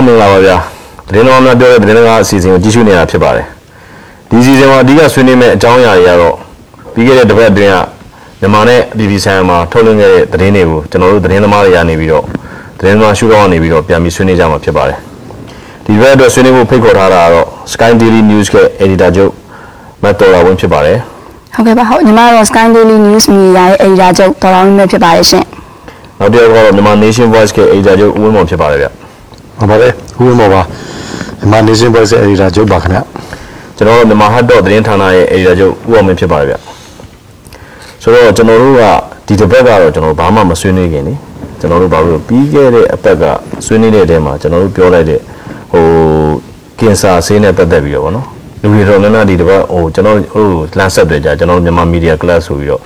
လုံးမင်္ဂလာပါဗျာသတင်းတော်များပြောတဲ့သတင်းတော်အစီအစဉ်ကိုကြည့်ရှုနေတာဖြစ်ပါတယ်ဒီအစီအစဉ်မှာအဓိကဆွေးနွေးမယ့်အကြောင်းအရာတွေကတော့ပြီးခဲ့တဲ့တစ်ပတ်အတွင်းကမြန်မာနဲ့ပြည်ပြည်ဆိုင်ရာမှာထုတ်လွှင့်ခဲ့တဲ့သတင်းတွေကိုကျွန်တော်တို့သတင်းသမားတွေကနေပြီးတော့သတင်းသမားရှုထောင့်ကနေပြီးတော့ပြန်ပြီးဆွေးနွေးကြမှာဖြစ်ပါတယ်ဒီဘက်အတွက်ဆွေးနွေးဖို့ဖိတ်ခေါ်ထားတာကတော့ Sky Daily News က editor ချုပ်မတ်တော်လာဝင်ဖြစ်ပါတယ်ဟုတ်ကဲ့ပါဟုတ်ညီမတို့ Sky Daily News Media ရဲ့ editor ချုပ်တော်တော်များများဖြစ်ပါတယ်ရှင်နောက်တစ်ယောက်ကတော့မြန်မာ Nation Voice က editor ချုပ်ဦးဝင်းမောင်ဖြစ်ပါတယ်ဗျ ဟုတ်ပါတယ်ဦးဝင်းမော်ပါမြန်မာ Nation Voice ရဲ့ editor ချုပ်ပါခင်ဗျကျွန်တော်တို့မြန်မာ Hot Dot သတင်းဌာနရဲ့ editor ချုပ်ဦးအောင်မင်းဖြစ်ပါတယ်ဗျဆိုတော့ကျွန်တော်တို့ကဒီတစ်ပတ်ကတော့ကျွန်တော်ဘာမှမဆွေးနွေးခင်နေကျွန်တော်တို့ဘာလို့ပြီးခဲ့တဲ့အပတ်ကဆွေးနွေးတဲ့အထဲမှာကျွန်တော်တို့ပြောလိုက်တဲ့ဟိုကင်ဆာဆေးနဲ့ပတ်သက်ပြီးတော့ဗောနော်လူတွေတော့လည်းနာဒီတစ်ပတ်ဟိုကျွန်တော်ဟိုလမ်းဆက်တွေကြကျွန်တော်မြန်မာမီဒီယာကလပ်ဆိုပြီးတော့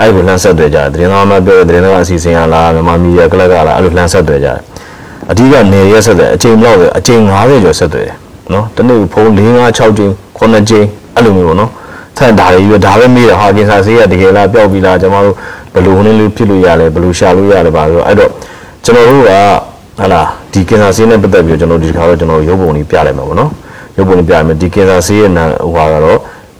အဲ့ဒီလမ်းဆက်တွေကြသတင်းသားမှပြောတဲ့သတင်းသားအစီအစဉ်ကလားမြန်မာမီဒီယာကလပ်ကလားအဲ့လိုလမ်းဆက်တွေကြ အဓိကနေရက်ဆက်တယ်အချိန်ဘလောက်လဲအချိန်90ကျော်ဆက်တယ်နော်တနေ့ဖုန်း4 5 6ချိန်9ချိန်အဲ့လိုမျိုးပေါ့နော်ဆက်ဒါတွေပြီးတော့ဒါပဲမေးတယ်ဟာကင်ဆာဆေးကတကယ်လားပျောက်ပြီလားကျွန်တော်တို့ဘယ်လိုဟင်းလေးဖြစ်လို့ရလဲဘယ်လိုရှာလို့ရလဲပါဆိုတော့အဲ့တော့ကျွန်တော်တို့ကဟာလာဒီကင်ဆာဆေးနဲ့ပတ်သက်ပြီးတော့ကျွန်တော်ဒီတစ်ခါတော့ကျွန်တော်ရုပ်ပုံလေးပြလိုက်မှာပေါ့နော်ရုပ်ပုံလေးပြရမယ်ဒီကင်ဆာဆေးရဲ့နာဟိုဟာကတော့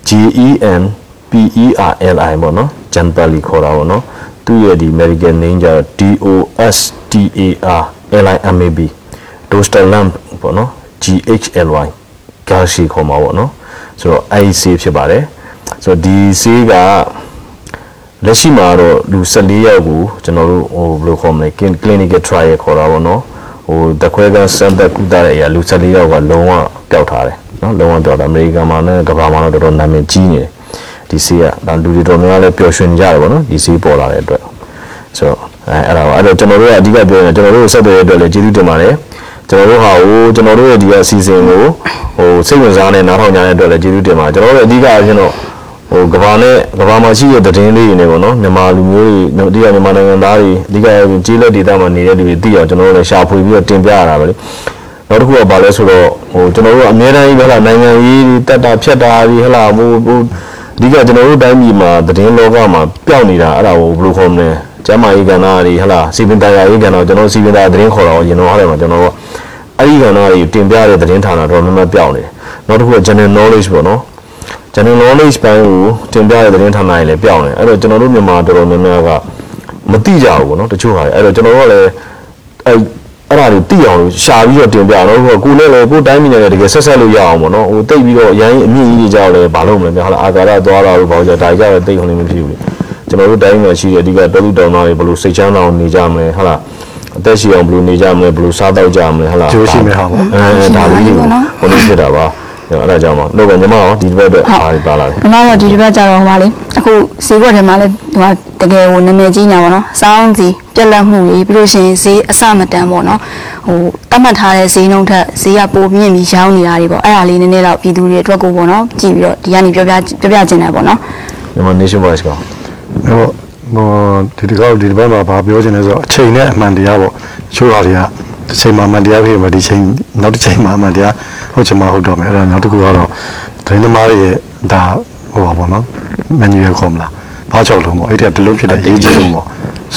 GEN PERLI ပေါ့နော်ဂျန်ပါလီခေါ်တာပေါ့နော်သူ့ရဲ့ဒီ American name ကျတော့ DOSTAR LIMAB Dostalamp ပေါ့နော် GHLY ဂါရှိခေါ်မှာပေါ့နော်ဆိုတော့အဲဒီဆေးဖြစ်ပါတယ်ဆိုတော့ဒီဆေးကလက်ရှိမှာတော့လူ14ယောက်ကိုကျွန်တော်တို့ဟိုဘယ်လိုခေါ်မလဲ clinical trial ခေါ်တာပေါ့နော်ဟိုတခွဲကစမ်းသပ်ကုသတဲ့အရာလူ14ယောက်ကလုံးဝပျောက်ထားတယ်နော်လုံးဝပျောက်တာအမေရိကန်မှာနဲ့ကမ္ဘာမှာတော့တော်တော်နာမည်ကြီးနေတယ်ဒီဆေးကဒါလူတွေတော်များများလည်းပျော်ရွှင်ကြတယ်ပေါ့နော်ဒီဆေးပေါ်လာတဲ့အတွက် ဆိုတော့အဲအဲ့ဒါပါအဲ့တော့ကျွန်တော်တို့ကအဓိကပြောရင်ကျွန်တော်တို့ဆက်သွယ်ရတဲ့အတွက်လည်းကျေးဇူးတင်ပါတယ်ကျွန်တော်တို့ဟာဟိုကျွန်တော်တို့ရဲ့ဒီအစီအစဉ်ကိုဟိုစိတ်ဝင်စားနဲ့နားထောင်ကြတဲ့အတွက်လည်းကျေးဇူးတင်ပါတယ်ကျွန်တော်တို့အဓိကအချင်းတော့ဟိုကဘာနဲ့ကဘာမှာရှိတဲ့သတင်းလေးတွေနဲ့ပေါ့နော်မြန်မာလူမျိုးတွေအဓိကမြန်မာနိုင်ငံသားတွေအဓိကကျေးလက်ဒေသမှာနေတဲ့လူတွေသိအောင်ကျွန်တော်တို့လည်းရှာဖွေပြီးတော့တင်ပြရတာပဲလေနောက်တစ်ခုကဘာလဲဆိုတော့ဟိုကျွန်တော်တို့အများတိုင်းပဲလားနိုင်ငံရေးတက်တာဖြတ်တာပြီးဟလာဟိုဟိုအဓိကကျွန်တော်တို့တိုင်းပြည်မှာသတင်းလောကမှာပျောက်နေတာအဲ့ဒါကိုဘယ်လိုခေါ်မလဲ ကျမ်းမာရေးကဏ္ဍတွေဟလာစီပင်တရားရေးကဏ္ဍကျွန်တော်စီပင်တရားသတင်းခေါ်တော့ရင်တော့အဲ့ဒါမှာကျွန်တော်တို့အဲ့ဒီကဏ္ဍတွေတင်ပြတဲ့သတင်းဌာနတော့မှမပြောင်းနေနောက်တစ်ခုက general knowledge ပေါ့နော် general knowledge ဘိုင်းကိုတင်ပြတဲ့သတင်းဌာနတွေလည်းပြောင်းနေအဲ့တော့ကျွန်တော်တို့မြန်မာတော်တော်များများကမသိကြဘူးပေါ့နော်တချို့ဟာအဲ့တော့ကျွန်တော်တို့ကလည်းအဲ့အဲ့ဒါတွေသိအောင်ရှာပြီးတော့တင်ပြတော့ကိုလည်းလေကိုတိုင်းပြည်နဲ့တကယ်ဆက်ဆက်လို့ရအောင်ပေါ့နော်ဟိုတိတ်ပြီးတော့အရင်အမြင့်ကြီးတွေကြောက်လဲဘာလို့မလဲဟာလာအာကာရသွားတာလို့ဘာလို့ကြဒါကြတော့တိတ်ခုန်နေမဖြစ်ဘူးလေ ကျွန်တော်တို့တိုင်းမှာရှိတဲ့အဓိကတော်လူတောင်သားတွေဘယ်လိုစိတ်ချမ်းသာအောင်နေကြမလဲဟာလာအသက်ရှိအောင်ဘယ်လိုနေကြမလဲဘယ်လိုစားတော့ကြမလဲဟာလာကျိုးရှိမဲ့ဟာပေါ့အဲဒါလေးကိုဟိုလိုဖြစ်တာပါအဲ့ဒါကြောင့်မလို့ကညီမရောဒီဘက်အတွက်အားပါလာတယ်။ညီမတို့ဒီတစ်ပတ်ကျတော့ဟိုပါလေအခုဈေးကွက်ထဲမှာလည်းဟိုတကယ်ဟိုနာမည်ကြီးနေတာပေါ့နော်။စောင်းစီပြက်လက်မှုတွေပြီးလို့ရှိရင်ဈေးအစမတန်ပေါ့နော်။ဟိုတတ်မှတ်ထားတဲ့ဈေးနှုန်းထက်ဈေးကပိုမြင့်ပြီးရောင်းနေတာတွေပေါ့။အဲ့ဒါလေးနည်းနည်းတော့ပြည်သူတွေအတွက်ကိုပေါ့နော်။ကြည့်ပြီးတော့ဒီကနေပြောပြပြောပြချင်တယ်ပေါ့နော်မြန်မာ nation voice က ဟိုဟိုဒီဒီကောက်ဒီဒီဘက်မှာဗာပြောချင်လဲဆိုတော့အချိန်နဲ့အမှန်တရားပေါ့ချိုးဟာတွေကတစ်ချိန်မှာအမှန်တရားဖြစ်မှာဒီချိန်နောက်တစ်ချိန်မှာအမှန်တရားဟုတ်ချင်မှဟုတ်တော့မယ်အဲ့ဒါနောက်တစ်ခုကတော့ဒိန်းသမားတွေရဲ့ဒါဟိုပါပေါ့နော်မန်နျူရယ်ခေါ်မလားဘာကြောင့်လုံးပေါ့အဲ့ဒီကဘယ်လိုဖြစ်တဲ့ရေးကြီးဆုံးပေါ့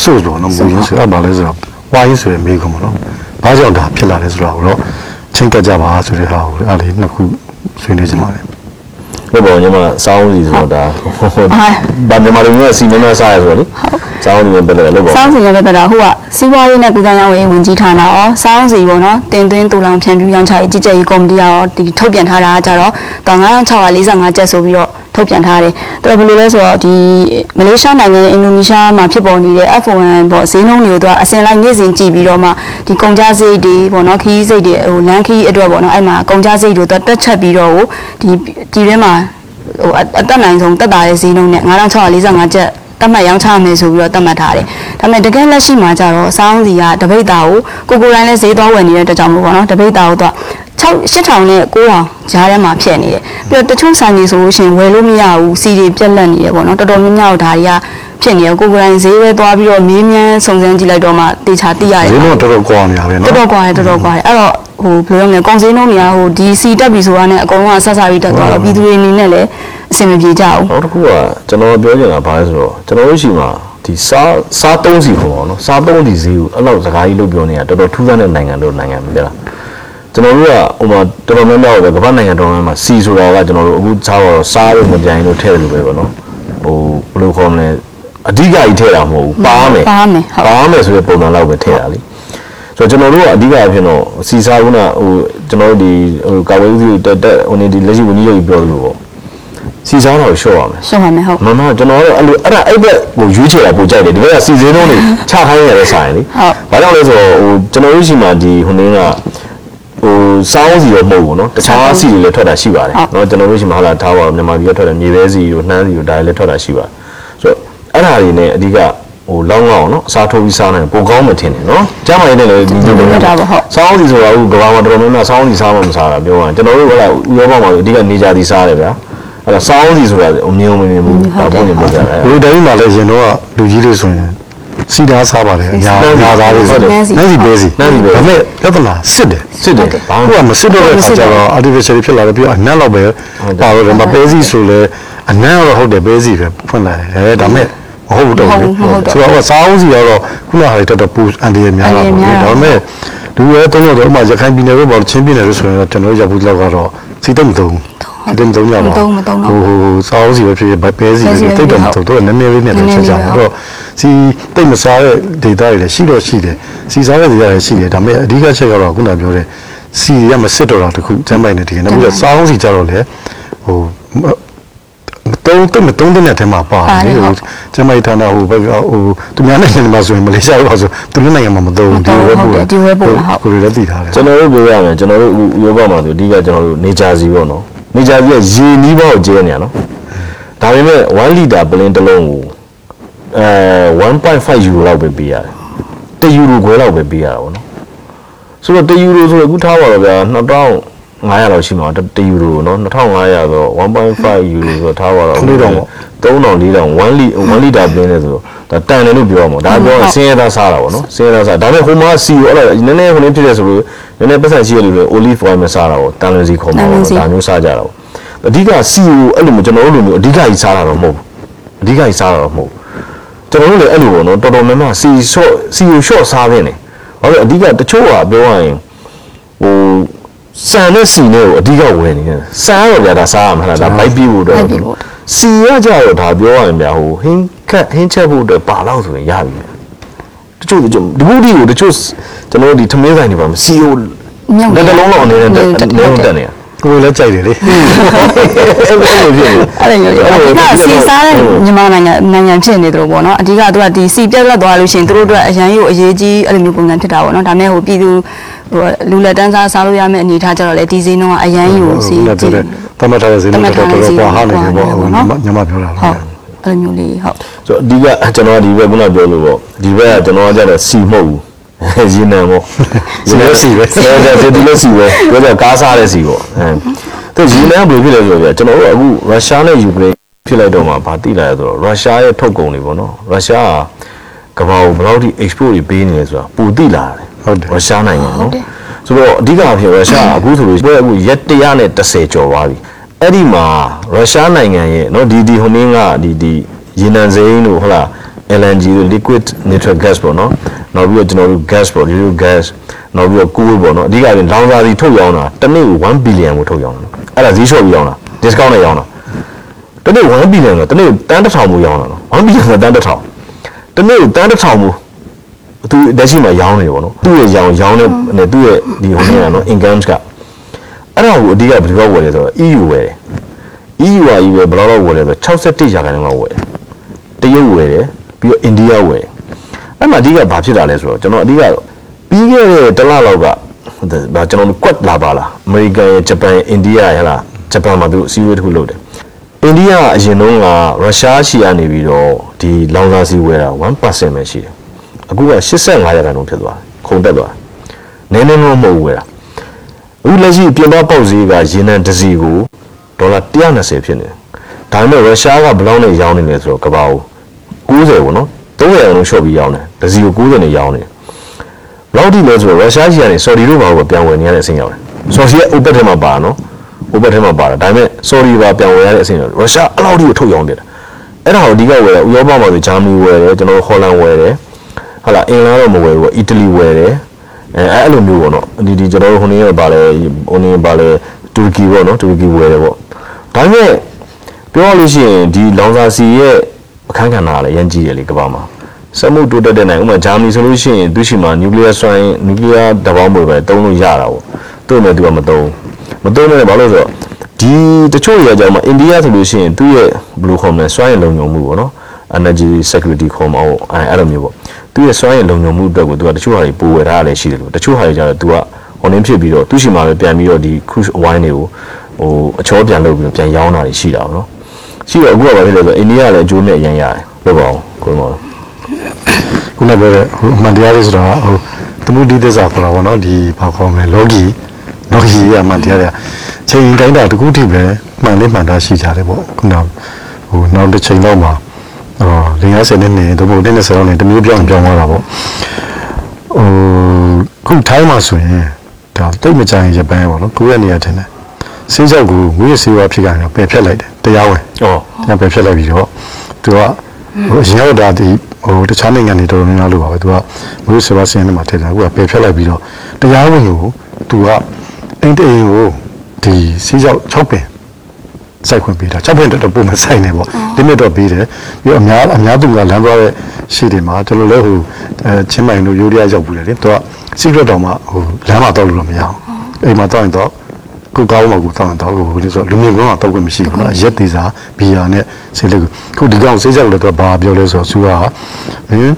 စို့ဆိုတော့မူရင်းဆိုအဲ့ဘာလဲဆိုတော့ဝိုင်းဆိုရယ်မေးကုန်မလို့ဘာကြောင့်ဒါဖြစ်လာလဲဆိုတော့တော့ချင်းကပ်ကြပါဆိုတဲ့ဟာကိုအဲ့လေးနှစ်ခုဆွေးနွေးကြပါမယ် ဘယ်ပေါ်ညီမစောင်းစီဆိုတော့ဒါဘာမြန်မာလူမျိုးစီမင်းမစားရဆိုတော့လေစောင်းစီပဲပဲလို့ပေါ့။စောင်းစီလည်းပဲတော့ဟိုကစီးပွားရေးနဲ့ကုသရေးဝန်ဝင်ကြီးဌာနရောစောင်းစီပေါ့နော်တင်သွင်းတူလောင်ဖြန့်ဖြူးရောင်းချရေးကြီးကြပ်ရေးကော်မတီရောဒီထုတ်ပြန်ထားတာကကြတော့9645ကျပ်ဆိုပြီးတော့ ထုတ်ပြန်ထားတယ်။တော်ဘယ်လိုလဲဆိုတော့ဒီမလေးရှားနိုင်ငံနဲ့အင်ဒိုနီးရှားမှာဖြစ်ပေါ်နေတဲ့ F1 ပေါ့ဈေးနှုန်းတွေကိုသူကအစင်လိုက်နေ့စဉ်ကြည့်ပြီးတော့မှဒီကုန်ကြစရိတ်တွေပေါ့နော်ခီးစိတ်တွေဟိုလမ်းခီးအတွက်ပေါ့နော်အဲ့မှာကုန်ကြစရိတ်တွေသူတက်ချက်ပြီးတော့ဟိုဒီဒီထဲမှာဟိုအတက်နိုင်ဆုံးတက်တာတဲ့ဈေးနှုန်းနဲ့9645ကျပ်တတ်မှတ်ရောင်းချမယ်ဆိုပြီးတော့တတ်မှတ်ထားတယ်။ဒါပေမဲ့တကယ်လက်ရှိမှာကျတော့စောင်းစီကတပိတ်တာကိုကိုကိုတိုင်းလဲဈေးသွားဝယ်နေတဲ့အတွက်ကြောင့်မို့ပေါ့နော်တပိတ်တာကိုတော့6 8000နဲ့9000ကြားထဲမှာဖြစ်နေတယ်။ပြီးတော့တချို့ဆိုင်တွေဆိုလို့ရှိရင်ဝယ်လို့မရဘူးစီတွေပြက်လက်နေတယ်ပေါ့နော်တော်တော်များများဒါတွေကဖြစ်နေရကိုကိုတိုင်းဈေးပဲသွားပြီးတော့မေးမြန်းစုံစမ်းကြည့်လိုက်တော့မှတေချာသိရတယ်ဒီတော့တော်တော်ကွာနေရပဲတော်နော်တော်ကွာတယ်တော်တော်ကွာတယ်အဲ့တော့ဟိုဘယ်လိုလဲကုန်စည်နှုန်းတွေကဟိုဒီစီတက်ပြီဆိုတာနဲ့အကုန်လုံးကဆက်စားပြီးတက်သွားတော့ပြည်သူတွေအနေနဲ့လည်းအဆင်မပြေကြဘူးနောက်တစ်ခုကကျွန်တော်ပြောချင်တာဘာလဲဆိုတော့ကျွန်တော်တို့ရှိမှာဒီစားစားသုံးစီခေါ်ပါတော့နော်စားသုံးစီဈေးကိုအဲ့လောက်စကားကြီးလို့ပြောနေတာတော်တော်ထူးဆန်းတဲ့နိုင်ငံတို့နိုင်ငံပဲလား ကျွန်တော်တို့ကဟိုမှာတော်တော်များများပဲကမ္ဘာနိုင်ငံတော်တော်များများစီဆိုတာကကျွန်တော်တို့အခုစားတော့စားလို့မပြိုင်လို့ထည့်တယ်လို့ပဲပေါ့နော်ဟိုဘယ်လိုခေါ်မလဲအဓိကကြီးထည့်တာမဟုတ်ဘူးပါမယ်ပါမယ်ဟုတ်ပါမယ်ဆိုတဲ့ပုံစံလောက်ပဲထည့်တာလေဆိုတော့ကျွန်တော်တို့ကအဓိကအဖြစ်တော့စီစားကုနာဟိုကျွန်တော်တို့ဒီဟိုကာဝေးဦးစီတက်တက်ဟိုနေဒီလက်ရှိဝန်ကြီးရုပ်ပြောသလိုပေါ့စီစားတော့ရှော့ရမယ်ရှုံးပါမယ်ဟုတ်မမကျွန်တော်တို့အဲ့လိုအဲ့ဒါအဲ့ဘက်ဟိုရွေးချယ်တာပိုကြိုက်တယ်ဒီဘက်ကစီစဉ်တော့နေချခိုင်းရတဲ့ဆိုင်လေဟုတ်ဘာကြောင့်လဲဆိုတော့ဟိုကျွန်တော်တို့ရှိမှဒီဟိုနေက ဟိုစောင်းစီတော့မဟုတ်ဘူးเนาะတခြားစီတွေလည်းထွက်တာရှိပါတယ်เนาะကျွန်တော်တို့ရှိမှဟာလာထားပါမြန်မာပြည်ကထွက်တယ်မြေပဲစီတို့နှမ်းစီတို့ဒါတွေလည်းထွက်တာရှိပါတယ်ဆိုတော့အဲ့ဒါတွေနဲ့အဓိကဟိုလောင်းလောင်းเนาะအစားထိုးပြီးစားနိုင်ပိုကောင်းမှထင်တယ်เนาะကြားမှရတဲ့လည်းဒီလိုပဲစောင်းစီဆိုတာအခုကဘာမှတော်တော်များများစောင်းစီစားမှမစားတာပြောရရင်ကျွန်တော်တို့ကလည်းဥရောပမှာအဓိကနေကြသည်စားတယ်ဗျာအဲ့ဒါစောင်းစီဆိုတာအမြင်မမြင်ဘူးဒါပုံနေပြကြတယ် ဘယ်တိုင်းမှာလဲရင်တော့လူကြီးတွေဆိုရင် စီဓာစားပါတယ်အများအများသားတွေဆိုဟုတ်တယ်နန်းစီပဲစီနန်းစီပဲဒါပေမဲ့ပြဿနာစစ်တယ်စစ်တယ်ဘာမှဟိုကမစစ်တော့တဲ့အခါကျတော့ artificial ဖြစ်လာတယ်ပြီးတော့အနက်တော့ပဲပါတော့တယ်မပဲစီဆိုလဲအနက်တော့ဟုတ်တယ်ပဲစီပဲဖွင့်လာတယ်ဒါပေမဲ့မဟုတ်ဘူးတော့ဘူးဆိုတော့စားအောင်စီတော့ခုနဟာတွေတော်တော်ပူအန်ဒီရများတာပေါ့ဒါပေမဲ့လူရဲတုံးတော့ဥမာရခိုင်ပြည်နယ်တို့ပေါ့ချင်းပြည်နယ်တို့ဆိုရင်တော့ကျွန်တော်ရောက်ဘူးလောက်ကတော့စီတုံးမတုံးစီတုံးမတုံးရပါမတုံးမတုံးတော့ဟိုဟိုစားအောင်စီပဲဖြစ်ဖြစ်ပဲစီပဲတိတ်တော့မတုံးတော့နည်းနည်းလေးနဲ့ပဲချက်ကြတယ်အဲ့တော့ စီတိတ်မစားတဲ့ဒေတာတွေလည်းရှိတော့ရှိတယ်စီစားတဲ့ဒေတာတွေရှိတယ်ဒါပေမဲ့အဓိကချက်ကတော့ခုနပြောတဲ့စီရမစစ်တော့တာတခုစမ်းပိုင်နေတကယ်နောက်ပြီးတော့စားအောင်စီကြတော့လေဟိုမတုံးတိတ်မတုံးတဲ့ထဲမှာပါတယ်ဟိုကျမကြီးဌာနဟိုဘက်ကဟိုသူများနိုင်ငံမှာဆိုရင်မလေးရှားလို့ဆိုသူတို့နိုင်ငံမှာမတုံးဒီဝဲပို့ကိုတွေလည်းသိထားတယ်ကျွန်တော်တို့ပြောရမယ်ကျွန်တော်တို့ဥရောပမှာဆိုအဓိကကျွန်တော်တို့နေဂျာစီပေါ့နော်နေဂျာစီကရေနီးပေါက်ကျဲနေရနော်ဒါပေမဲ့1လီတာပလင်းတစ်လုံးကို အဲ1.5ယူရိုလောက်ပဲပေးရတယ်1ယူရိုခွဲလောက်ပဲပေးရတာပေါ့နော်ဆိုတော့1ယူရိုဆိုတော့အခုထားပါတော့ဗျာ2500လောက်ရှိမှာ1ယူရိုနော်2500ဆိုတော့1.5ယူရိုဆိုတော့ထားပါတော့လေးတောင်ပေါ့3000 4000 1လီ1လီတာပလင်းနေဆိုတော့ဒါတန်တယ်လို့ပြောရမှာဒါပြောရင်ဆင်းရဲသားစားတာပေါ့နော်ဆင်းရဲသားစားဒါပေမဲ့ဟိုမှာစီကိုအဲ့ဒါနည်းနည်းဟိုနေဖြစ်တဲ့ဆိုလို့နည်းနည်းပတ်စံရှိရလို့လေ olive oil မစားတာပေါ့တန်လွင်စီခုံမှာပေါ့ဒါမျိုးစားကြတာပေါ့အဓိကစီကိုအဲ့လိုမျိုးကျွန်တော်တို့လိုမျိုးအဓိကကြီးစားတာတော့မဟုတ်ဘူးအဓိကကြီးစားတာတော့မဟုတ်ဘူး ကျွန်တော်တို့လည်းအဲ့လိုပေါ့နော်တော်တော်များများစီဆော့စီကိုရှော့စားနေတယ်ဘာလို့အဓိကတချို့ကပြောရရင်ဟိုစံနဲ့စီနဲ့ကိုအဓိကဝယ်နေတယ်စံကတော့ဗျာဒါစားရမှာလားဒါဘိုက်ပြီးဖို့တော့စီရကြတော့ဒါပြောရရင်ဗျာဟိုဟင်းခက်ဟင်းချက်ဖို့အတွက်ပါလောက်ဆိုရင်ရပြီတချို့တချို့ဒီဘူးဒီကိုတချို့ကျွန်တော်တို့ဒီထမင်းဆိုင်တွေပါမစီကိုမြုပ်လက်တလုံးလောက်အနေနဲ့တက်နေတော့တ က်နေရကိုယ်လည်းကြိုက်တယ်လေအဲ့လိုဖြစ်နေအဲ့ဒါမျိုးလေအဓိကစီစားတဲ့မြန်မာနိုင်ငံနိုင်ငံဖြစ်နေတယ်လို့ပေါ့နော်အဓိကသူကဒီစီပြက်လက်သွားလို့ရှိရင်သူတို့အတွက်အရန်ကိုအရေးကြီးအဲ့လိုမျိုးပုံစံဖြစ်တာပေါ့နော်ဒါမဲ့ဟိုပြည်သူဟိုလူလက်တန်းစားစားလို့ရမယ့်အနေအထားကြတော့လေဒီဈေးနှုန်းကအရန်ကိုစီဟုတ်တယ်တမတ်ထားတဲ့ဈေးနဲ့တော်တော်ကွာဟာနေတယ်ပေါ့ညမပြောတာဟုတ်အဲ့လိုမျိုးလေးဟုတ်ဆိုအဓိကကျွန်တော်ဒီဘက်ခုနပြောလို့ပေါ့ဒီဘက်ကကျွန်တော်ကကြတဲ့စီမဟုတ်ဘူး ရင်းနံပေါ့ဒီလိုစီပဲဒီလိုစီပဲပြောတော့ကားစားတဲ့စီပေါ့အဲသူရင်းနံဘယ်ဖြစ်လဲဆိုတော့ကျွန်တော်တို့အခုရုရှားနဲ့ယူကရိန်းဖြစ်လိုက်တော့မှဗာတိလာရဆိုတော့ရုရှားရဲ့ထုတ်ကုန်တွေပေါ့နော်ရုရှားကကမ္ဘာကိုဘယ်လောက်ထိ export တွေပေးနေလဲဆိုတာပူတိလာတယ်ရုရှားနိုင်ငံနော်ဆိုတော့အဓိကအဖြစ်ရုရှားအခုဆိုလို့အခုရက်130ကျော်သွားပြီအဲ့ဒီမှာရုရှားနိုင်ငံရဲ့နော်ဒီဒီဟိုနင်းကဒီဒီရေနံစိမ်းတို့ဟုတ်လား LNG တို့ liquid natural gas ပေါ့နော်နောက်ပြီးတော့ကျွန်တော်တို့ gas ပေါ့ liquid gas နောက်ပြီးတော့ coal ပေါ့နော်အဓိကကလောင်စာစီထုတ်ရောင်းတာတစ်နေ့ကို1 billion ကိုထုတ်ရောင်းတာအဲ့ဒါဈေးလျှော့ပြီးရောင်းတာ discount နဲ့ရောင်းတာတစ်နေ့1 billion ဆိုတစ်နေ့တန်းတစ်ထောင်မို့ရောင်းတာနော်1 billion ဆိုတန်းတစ်ထောင်တစ်နေ့ကိုတန်းတစ်ထောင်မို့သူလက်ရှိမှာရောင်းနေပေါ့နော်သူ့ရဲ့ရောင်းရောင်းတဲ့သူ့ရဲ့ဒီဟိုနေတာနော် income ကအဲ့ဒါကိုအဓိကဘယ်လိုဝယ်လဲဆိုတော့ EU ဝယ်တယ် EU က EU ဘယ်လောက်လောက်ဝယ်လဲဆိုတော့61ရာခိုင်နှုန်းလောက်ဝယ်တယ်တရုတ်ဝယ်တယ် ပြီးတော့အိန္ဒိယဝယ်တယ်အဲ့မှာအဓိကဘာဖြစ်တာလဲဆိုတော့ကျွန်တော်အဓိကပြီးခဲ့တဲ့တစ်လလောက်ကဒါကျွန်တော်ကွက်လာပါလားအမေရိကန်ရဲ့ဂျပန်အိန္ဒိယရဲ့ဟလားဂျပန်မှာသူအစည်းအဝေးတစ်ခုလုပ်တယ်အိန္ဒိယကအရင်တုန်းကရုရှားရှီကနေပြီးတော့ဒီလောင်စာစီဝယ်တာ1%ပဲရှိတယ်အခုက85ရာခိုင်နှုန်းဖြစ်သွားတယ်ခုန်တက်သွားတယ်နည်းနည်းမဟုတ်ဘူးဝယ်တာအခုလက်ရှိပြင်ပပေါက်ဈေးကရေနံတစ်စီကိုဒေါ်လာ120ဖြစ်နေတယ်ဒါပေမဲ့ရုရှားကဘယ်လောက်နဲ့ရောင်းနေလဲဆိုတော့ကဘာကို 90ပေါ့နော်300ရာခိုင်နှုန်းလျှော့ပြီးရောင်းတယ်တစ်စီကို90နဲ့ရောင်းတယ်လောက်ထိလဲဆိုတော့ရုရှားကြီးကနေဆော်ဒီတို့ဘာကိုပြန်ဝယ်နေရတဲ့အဆင့်ရောက်တယ်ဆော်ဒီက OPEC ထဲမှာပါနော် OPEC ထဲမှာပါတယ်ဒါပေမဲ့ဆော်ဒီပါပြန်ဝယ်ရတဲ့အဆင့်ရောက်တယ်ရုရှားအလောက်ထိကိုထုတ်ရောင်းတယ်အဲ့ဒါကိုအဓိကဝယ်တယ်ဥရောပမှာဆိုဂျာမနီဝယ်တယ်ကျွန်တော်ဟောလန်ဝယ်တယ်ဟုတ်လားအင်္ဂလန်တော့မဝယ်ဘူးအီတလီဝယ်တယ်အဲအဲ့လိုမျိုးပေါ့နော်ဒီဒီကျွန်တော်တို့ဟိုနေ့ကပါလဲဟိုနေ့ပါလဲတူရကီပေါ့နော်တူရကီဝယ်တယ်ပေါ့ဒါပေမဲ့ပြောရလို့ရှိရင်ဒီလောင်စာစီရဲ့ အခန်းကဏ္ဍကလည်းရမ်းကြီးတယ်လေကမ္ဘာမှာစက်မှုတိုးတက်တဲ့နိုင်ငံဥပမာဂျာမနီဆိုလို့ရှိရင်သူရှိမှာနျူကလ িয়ার စွမ်းနျူကလ িয়ার တပေါင်းပေါ်ပဲတုံးလို့ရတာပေါ့သူ့မဲ့သူကမတုံးမတုံးနဲ့ဘာလို့လဲဆိုတော့ဒီတချို့နေရာကြောင့်မှာအိန္ဒိယဆိုလို့ရှိရင်သူ့ရဲ့ဘယ်လိုခေါ်မလဲစွမ်းရည်လုံခြုံမှုပေါ့နော် energy security ခေါ်မှာပေါ့အဲအဲ့လိုမျိုးပေါ့သူရဲ့စွမ်းရည်လုံခြုံမှုအတွက်ကိုသူကတချို့ဟာတွေပိုဝယ်ထားရလဲရှိတယ်လို့တချို့ဟာတွေကျတော့သူကဟိုနင်းဖြစ်ပြီးတော့သူရှိမှာပဲပြန်ပြီးတော့ဒီ cruise wine တွေကိုဟိုအချောပြန်လုပ်ပြီးတော့ပြန်ရောင်းတာတွေရှိတာပေါ့နော် ရှိတော့အခုကဘာဖြစ်လဲဆိုတော့အိန္ဒိယကလည်းအကျိုးနဲ့အရင်ရတယ်ပြောပါအောင်ကိုယ်မော်ခုနကပြောတဲ့ဟိုအမှန်တရားလေးဆိုတာဟိုသမုဒိသစ္စာခေါ်တာပေါ့နော်ဒီဘာခေါ်မလဲလောကီလောကီရဲ့အမှန်တရားတွေချိန်တိုင်းတာတစ်ခုထိပဲမှန်လေးမှန်တာရှိကြတယ်ပေါ့ခုနဟိုနောက်တစ်ချိန်တော့မှာအော်50နှစ်နေတော့ဘုတဲ့နဲ့ဆရာနဲ့တမျိုးပြောင်းပြောင်းသွားတာပေါ့ဟိုခုထိုင်းမှာဆိုရင်ဒါတိတ်မကြိုင်ရပန်းပေါ့နော်ကိုယ့်ရဲ့နေရာထင်တယ် စင်းချက်ကိုငွေစေဝါဖြစ်ကြတယ်ပယ်ဖြတ်လိုက်တယ်တရားဝင်ဩ။ညပဲဖြစ်လိုက်ပြီးတော့သူကဟိုအရင်ကဒါဒီဟိုတခြားနိုင်ငံတွေတော်တော်များများလို့ပါပဲသူကမွေးစပါစင်းနဲ့မှာထည့်တယ်အခုကပယ်ဖြတ်လိုက်ပြီးတော့တရားဝင်ကိုသူကအိမ်တိမ်ကိုဒီစီးကြောက်6ပင်စိုက်ခွင့်ပေးတာ6ပင်တော့ပုံမဆိုင်နေပေါ့ limit တော့ပေးတယ်ပြီးတော့အများအများသူကလမ်းသွားတဲ့ရှေ့တွေမှာကျွန်တော်လည်းဟိုအဲချင်းမိုင်တို့ယူရီးယားရောက်ဘူးလေသူက secret တော့မှဟိုလမ်းမှာတော့လို့တော့မရအောင်အိမ်မှာတော့ရင်တော့ ကိုကောင်းမှာကိုတောင်းတော့ကိုဒီဆိုလူမျိုးကတော့တောက်ခွင့်မရှိဘူးနော်ရက်သေးစာဘီယာနဲ့ဆေးလေးကိုခုဒီကောင်ဆေးချက်လို့တော့ဘာပြောလဲဆိုတော့သူကမင်း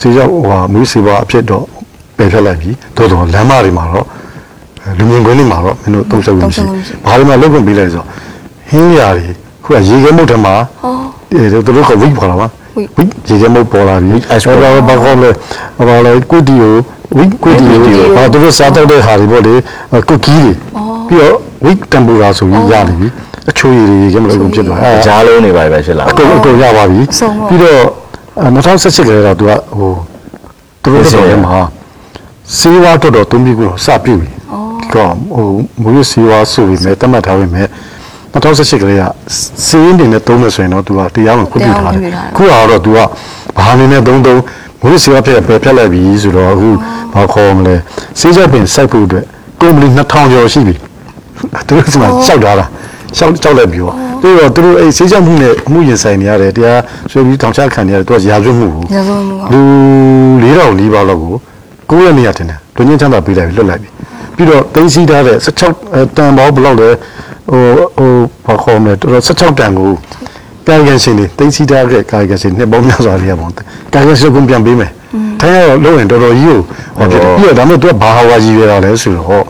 ဆေးချက်ဟိုဟာမူးစေပါအဖြစ်တော့ပယ်ဖြတ်လိုက်ပြီတိုးတော့လမ်းမတွေမှာတော့လူမျိုးကွင်းတွေမှာတော့မင်းတို့တုံးဆက်ခွင့်မရှိဘာတွေမှာလုပ်ခွင့်ပေးလိုက်ဆိုဟင်းရတွေခုကရေခဲမုတ်ထမှာအဲတို့တို့ကဝိပေါ်လာပါဝိရေခဲမုတ်ပေါ်လာပြီအဲ့တော့ဘာကောလဲဘာလဲကုတီကိုဝိကုတီကိုဘာတို့စားတော့တဲ့ဟာတွေပေါ့လေကုကီးတွေ ပြီးတော့ဝိတ်တမ်ပူရာဆိုပြီးရနေပြီအချိုးရည်တွေရမလို့ဖြစ်သွားအကြားလုံးနေပါပဲဖြစ်လာအကုန်အကုန်ရပါပြီပြီးတော့2018ကလေးတော့သူကဟိုသူတို့တော့မှာစီဝါတော့တော့တုံးပြီးကိုစပြုတ်ပြီဒီတော့ဟိုမွေးစီဝါဆိုပြီးမဲ့တတ်မှတ်ထားပြီမဲ့2018ကလေးကစီးရင်နေနဲ့တုံးလို့ဆိုရင်တော့သူကတရားမှခွင့်ပြုထားတယ်ခုကတော့သူကဘာအနေနဲ့တုံးတုံးမွေးစီဝါဖြစ်ပဲဖြတ်လိုက်ပြီဆိုတော့အခုဘာခေါ်မလဲစီးချက်ပင်စိုက်ဖို့အတွက်ကုမ္ပဏီ2000ကျော်ရှိပြီ သူတို့ကမှရှောက်ထားတာရှောက်ရှောက်လိုက်ပြီးတော့ပြီးတော့သူတို့အဲ့ဆေးချက်မှုနဲ့အမှုရင်ဆိုင်နေရတယ်တရားဆွေးပြီးတောင်ချခံနေရတယ်သူကရာဇဝတ်မှုကိုရဆုံးမှုကလူ၄000နီးပါးလောက်ကိုကိုယ့်ရဲ့နေရာတင်တယ်လူချင်းချမ်းသာပေးလိုက်ပြီးလွတ်လိုက်ပြီပြီးတော့တင်းစီထားတဲ့16တန်ပေါင်းဘယ်လောက်လဲဟိုဟိုဘာခေါ်မလဲတော်တော်16တန်ကိုကာယကံရှင်တွေတင်းစီထားတဲ့ကာယကံရှင်နှစ်ပေါင်းများစွာလေးရပါဘူးကာယကံရှင်ကပြန်ပေးမယ်ထိုင်ရတော့လုံးရင်တော်တော်ကြီးကိုဟောပြတယ်ပြီးတော့ဒါမှမဟုတ်သူကဘာဟာဝါကြီးရတာလဲဆိုတော့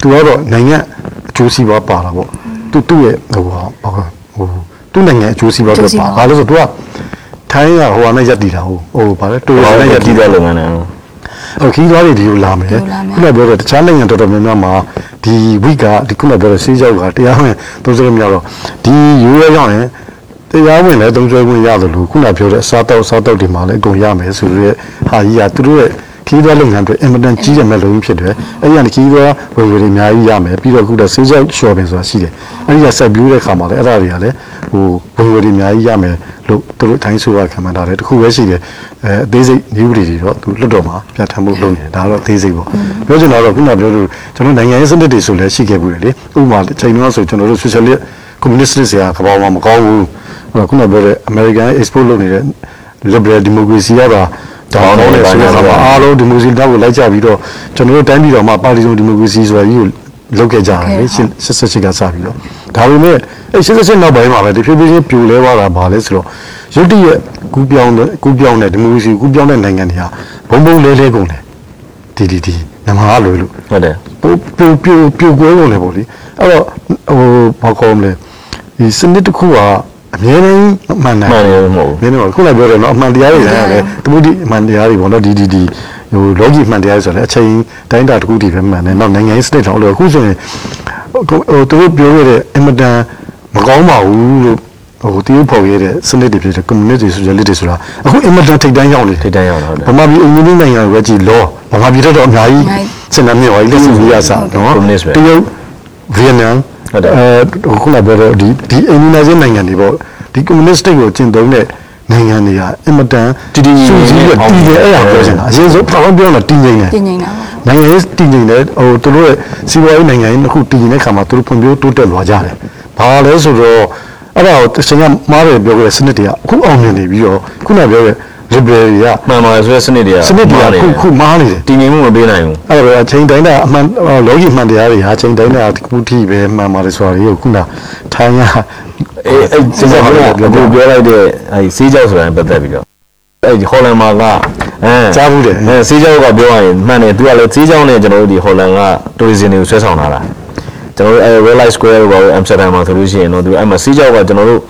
သူကတော့နိုင်ငံအ ကျိုးစီးပွားပါတာပေါ့သူသူ့ရဲ့ဟိုဟာဟိုသူ့နိုင်ငံအကျိုးစီးပွားတော့ပါဘာလို့ဆိုတော့သူကထိုင်းကဟိုဟာနဲ့ရက်တည်တာဟိုဟိုဗါလဲတူရဘာနဲ့လဲရက်တကြည်ည့်တာတဲ့လုပ်ငန်းနဲ့ဟိုခီးသွားတွေဒီကိုလာမယ်ခုနပြောတဲ့တခြားနိုင်ငံတော်တော်များများမှာဒီဝိကဒီခုနပြောတဲ့ဆေးကြောက်ကတရားဝင်သုံးစွဲများတော့ဒီရိုးရဲရောက်ရင်တရားဝင်လည်းသုံးစွဲခွင့်ရတယ်လို့ခုနပြောတဲ့အစားတောက်စားတောက်တွေမှာလည်းအကုန်ရမယ်ဆိုရဲဟာကြီးကသူတို့ရဲ့ ခီးသွားလုပ်ငန်းတွေအင်မတန်ကြီးတယ်မဲ့လုပ်ရင်းဖြစ်တယ်အဲ့ဒီကနေခီးသွားဝယ်ဝယ်တွေအများကြီးရမယ်ပြီးတော့ခုတော့ဆေးကြောက်လျှော်ပင်ဆိုတာရှိတယ်အဲ့ဒီကဆက်ပြီးတဲ့ခါမှာလည်းအဲ့ဒါတွေကလည်းဟိုဝယ်ဝယ်တွေအများကြီးရမယ်လို့သူတို့အတိုင်းဆိုတာခံမှန်းထားတယ်တခုပဲရှိတယ်အဲအသေးစိတ်နည်းဥပဒေတွေတော့သူလွတ်တော်မှာပြဋ္ဌာန်းမှုလုပ်နေတယ်ဒါကတော့အသေးစိတ်ပေါ့ပြောချင်တာတော့ခုနပြောလို့ကျွန်တော်နိုင်ငံရေးစနစ်တွေဆိုလည်းရှိခဲ့ဘူးလေဥပမာချိန်တော့ဆိုကျွန်တော်တို့ socialist communist ဆရာကဘာမှမကောင်းဘူးဟိုခုနပြောတဲ့ American export လုပ်နေတဲ့ liberal democracy ကပါ တောင်းနေဆိုတော့အားလုံးဒီမိုကရေစီတောက်ကိုလိုက်ကြပြီးတော့ကျွန်တော်တို့တိုင်းပြည်တော်မှာပါတီစုံဒီမိုကရေစီဆိုတာကြီးကိုလုပ်ခဲ့ကြတယ်လေရှစ်ဆက်ချစ်ကစပြီးတော့ဒါပေမဲ့အဲ့ရှစ်ဆက်နောက်ပိုင်းမှာပဲတဖြည်းဖြည်းချင်းပြိုလဲသွားတာပါလဲဆိုတော့ရုတ်တရက်ကူးပြောင်းတဲ့ကူးပြောင်းတဲ့ဒီမိုကရေစီကူးပြောင်းတဲ့နိုင်ငံတွေဟာဘုံဘုံလဲလဲကုန်တယ်ဒီဒီဒီမြန်မာလွယ်လို့ဟုတ်တယ်ပိုပြိုပြိုပြိုကွဲကုန်တယ်ပေါ့လေအဲ့တော့ဟိုဘာခေါ်မလဲဒီစနစ်တစ်ခုက အမြဲတမ်းမှန်တယ်မှန်တယ်မဟုတ်မင်းတို့ကခုနကပြောတယ်နော်အမှန်တရားတွေလည်းရတယ်သမုဒိအမှန်တရားတွေပေါ့နော်ဒီဒီဒီဟိုလောကီအမှန်တရားတွေဆိုလည်းအချိန်တိုင်းတာတစ်ခုတည်းပဲမှန်တယ်နောက်နိုင်ငံရေးစနစ်တော့လို့အခုဆိုရင်ဟိုဟိုသူတို့ပြောခဲ့တဲ့အင်မတန်မကောင်းပါဘူးလို့ဟိုတရုတ်ဖော်ခဲ့တဲ့စနစ်တွေဖြစ်တဲ့ communist တွေ socialist တွေဆိုတာအခုအင်မတန်ထိပ်တန်းရောက်နေထိတ်တန်းရောက်တာဟုတ်တယ်ဗမာပြည်အင်ဂျင်နီယာနိုင်ငံပဲကြည်လောဗမာပြည်တော့အများကြီးစင်နာမြေပါလိမ့်စီရစားနော် Communist ပဲတရုတ်ဗီယက်နမ် ဟုတ်တယ်အဲခုနပြောတော့ဒီဒီအင်ဂျင်နီယာနိုင်ငံတွေပေါ့ဒီ communist state ကိုကျင့်သုံးတဲ့နိုင်ငံတွေကအင်မတန်တည်တည်ငြိမ်ငြိမ်စူးစီးပြီးနဲ့တည်တယ်အဲ့ဒါပြောချင်တာအရင်ဆုံးဘာမှပြောတာတည်ငြိမ်တယ်တည်ငြိမ်တာပေါ့နိုင်ငံရေးတည်ငြိမ်တယ်ဟိုသူတို့ရဲ့စီးပွားရေးနိုင်ငံရေးတစ်ခုတည်ငြိမ်တဲ့ခါမှာသူတို့ဖွံ့ဖြိုးတိုးတက်လာကြတယ်။ဘာလဲဆိုတော့အဲ့ဒါကိုတချင်ကမားတယ်ပြောခဲ့တဲ့စနစ်တွေကအခုအောင်မြင်နေပြီးတော့ခုနပြောတဲ့ liberal တွေကမှန်ပါတယ်ဆိုတဲ့စနစ်တွေကစနစ်တွေကခုခုမားနေတယ်တည်ငြိမ်မှုမပေးနိုင်ဘူးအဲ့ဒါပဲအချိန်တိုင်းတာအမှန်လောကီမှန်တရားတွေဟာအချိန်တိုင်းတာတစ်ခုထိပဲမှန်ပါတယ်ဆိုတာတွေကိုခုနထိုင်းရအေးအဲ့စစကအခုပြောလိုက်တဲ့အဲ့စီးကြောက်ဆိုတာနဲ့ပတ်သက်ပြီးတော့အဲ့ဒီဟော်လန်မာကအဲကြားဘူးတယ်အဲစီးကြောက်ကပြောရရင်မှန်တယ်သူကလည်းစီးကြောက်နဲ့ကျွန်တော်တို့ဒီဟော်လန်ကတူရီဇင်တွေကိုဆွဲဆောင်လာတာကျွန်တော်တို့အဲ Real Life Square ဘောအမ်စတာဒမ်မှာဆိုလို့ရှိရင်တော့သူအဲ့မှာစီးကြောက်ကကျွန်တော်တို့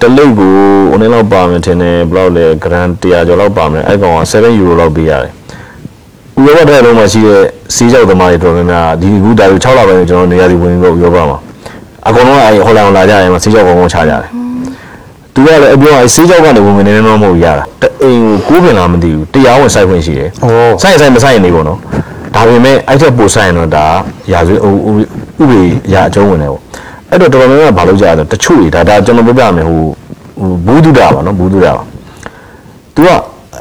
တလိပ်ကိုအနည်းလောက်ပါမယ်ထင်တယ်ဘယ်လောက်လဲဂရန်100ကျော်လောက်ပါမယ်အဲ့ကောင်က7ယူရိုလောက်ပေးရတယ်ဥရောပတဲ့လုံးမှာရှိတဲ့စီးကြောက်သမားတွေတော်တော်များများဒီခုဒါတွေ6လပိုင်းကျွန်တော်နေရာဒီဝင်ပြီးတော့ဥရောပမှာအကုန်လုံးအဲဟိုလန်လာကြရင်စီးကြောက်ကောင်းကောင်းချကြတယ်သူကလည်းအပြောအဲစီးကြောက်ကနေဝင်နေနေတော့မဟုတ်ရတာတအိမ်ကိုကိုးပင်လာမသိဘူးတရားဝင်စိုက်ခွင့်ရှိတယ်ဩစိုက်ရင်စိုက်မစိုက်ရင်နေပေါ့နော်ဒါပေမဲ့အဲ့ထက်ပိုစိုက်ရင်တော့ဒါရာဇဝဥဥပဒေရာအကျုံးဝင်တယ်ပေါ့ အဲ့တော့တော်တော်များများဘာလို့ကြရလဲတချို့တွေဒါဒါကျွန်တော်ပြောပြမယ်ဟိုဟိုဘူးတုဒ္ဒပါနော်ဘူးတုဒ္ဒပါသူက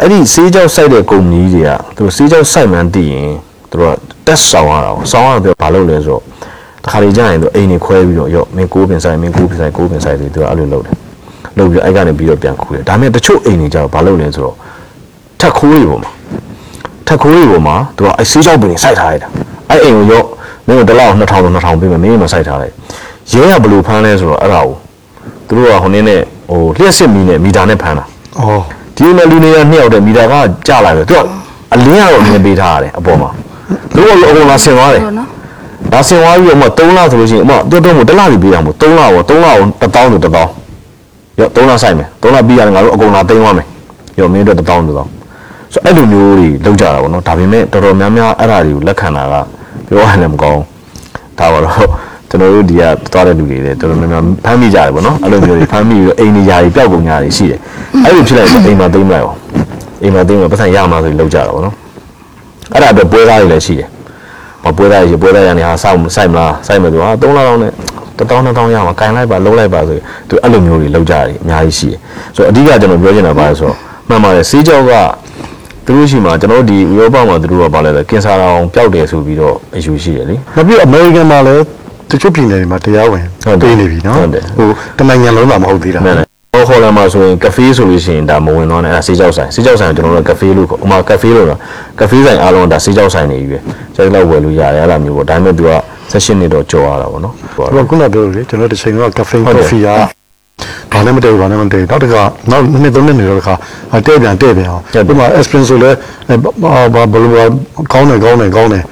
အဲ့ဒီစေးကြောက်စိုက်တဲ့ကုမ္ပဏီတွေကသူစေးကြောက်စိုက်မှန်းသိရင်သူကတက်ဆောင်ရတာပေါ့ဆောင်ရတော့ဘာလုပ်လဲဆိုတော့တခါလေကြာရင်သူအိမ်နေခွဲပြီးတော့ရော့မင်းကိုးပင်ဆိုင်မင်းကိုးပင်ဆိုင်ကိုးပင်ဆိုင်တွေသူကအဲ့လိုလုပ်တယ်လုပ်ပြီးအဲ့ကနေပြီးတော့ပြန်ခူးတယ်ဒါပေမဲ့တချို့အိမ်တွေကျတော့ဘာလုပ်လဲဆိုတော့ထက်ခိုးတွေပေါ်မှာထက်ခိုးတွေပေါ်မှာသူကအဲ့စေးကြောက်ပင်စိုက်ထားလိုက်တာအဲ့အိမ်ကိုရော့မင်းတို့တစ်လောက်2000တော့2000ပေးမယ်မင်းမစိုက်ထားလိုက် ရဲကဘယ်လိုဖမ်းလဲဆိုတော့အဲ့ဒါကိုသူတို့ကဟိုနေ့နဲ့ဟိုလျှက်စစ်မီနဲ့မီတာနဲ့ဖမ်းတာဩဒီမှာလူနေရနှစ်ယောက်တည်းမီတာကကျလာတယ်သူကအလင်းကတော့မြင်ပေးထားရတယ်အပေါ်မှာသူကအကုန်လာဆင်သွားတယ်ဟုတ်နော်ဒါဆင်သွားပြီးတော့မှ3လဆိုလို့ရှိရင်အမတော်တော်မို့တစ်လပြီးပေးရမို့3လရော3လကို1000ဆို1000ရော3လဆိုင်မယ်3လပြီးရတယ်ငါတို့အကုန်လာသိမ်းသွားမယ်ရောမင်းတို့1000 1000ဆိုအဲ့လိုမျိုးတွေလောက်ကြတာပေါ့နော်ဒါပေမဲ့တော်တော်များများအဲ့ဒါတွေကိုလက်ခံတာကပြောရရင်လည်းမကောင်းဒါပါတော့ ကျွန်တော်တို့ဒီကသွားတဲ့လူတွေလည်းတော်တော်များများဖမ်းမိကြတယ်ပေါ့နော်အဲ့လိုမျိုးတွေဖမ်းမိပြီးတော့အိမ်နေရာတွေပျောက်ကုန်ကြတွေရှိတယ်အဲ့လိုဖြစ်လိုက်ရင်အိမ်မှာသိမ်းလိုက်အောင်အိမ်မှာသိမ်းမှာပတ်စံရမှာဆိုလောက်ကြတာပေါ့နော်အဲ့ဒါအတွက်ပွဲသားတွေလည်းရှိတယ်မပွဲသားရေပွဲသားရနေဟာစောက်စိုက်မလားစိုက်မယ်သူဟာ3လလောက်နဲ့1000 2000ရမှာကင်လိုက်ပါလုံးလိုက်ပါဆိုရင်သူအဲ့လိုမျိုးတွေလောက်ကြတယ်အများကြီးရှိတယ်ဆိုတော့အဓိကကျွန်တော်ပြောချင်တာပါလဲဆိုတော့မှန်ပါတယ်စေးကြောက်ကသူတို့ရှိမှာကျွန်တော်တို့ဒီဥရောပမှာသူတို့ကပါလဲဆိုကင်ဆာအောင်ပျောက်တယ်ဆိုပြီးတော့အယူရှိတယ်လေနောက်ပြီးအမေရိကန်မှာလည်း တချို့ပြည်နယ်တွေမှာတရားဝင်ဟုတ်တယ်ပေးနေပြီနော်ဟုတ်တယ်ဟိုတနိုင်ငံလုံးသာမဟုတ်သေးတာမှန်တယ်ဟောခေါ်လာမှာဆိုရင်ကဖေးဆိုလို့ရှိရင်ဒါမဝင်တော့နဲ့အဲ့ဒါစေးကြောက်ဆိုင်စေးကြောက်ဆိုင်ကိုကျွန်တော်တို့ကဖေးလို့ခေါ်ဥမာကဖေးလို့တော့ကဖေးဆိုင်အားလုံးကဒါစေးကြောက်ဆိုင်နေပြီပဲကျတော့ဝယ်လို့ရတယ်အဲ့ဒါမျိုးပေါ့ဒါပေမဲ့သူက16နှစ်တော့ကြော်ရတာပေါ့နော်ဟိုခုနပြောလို့လေကျွန်တော်တစ်ချိန်တော့ကဖေးဟုတ်တယ်ကော်ဖီက ဘာနဲ့မတည့်ဘူးဘာနဲ့မတည့်ဘူးနောက်တစ်ခါနောက်နှစ်သုံးနှစ်နေတော့တစ်ခါအတဲ့ပြန်တဲ့ပြန်အောင်ဟုတ်တယ်ဒီမှာ espresso လဲအဲဘာဘာဘယ်လိုကောင်းတယ်ကောင်းတယ်ကောင်းတယ်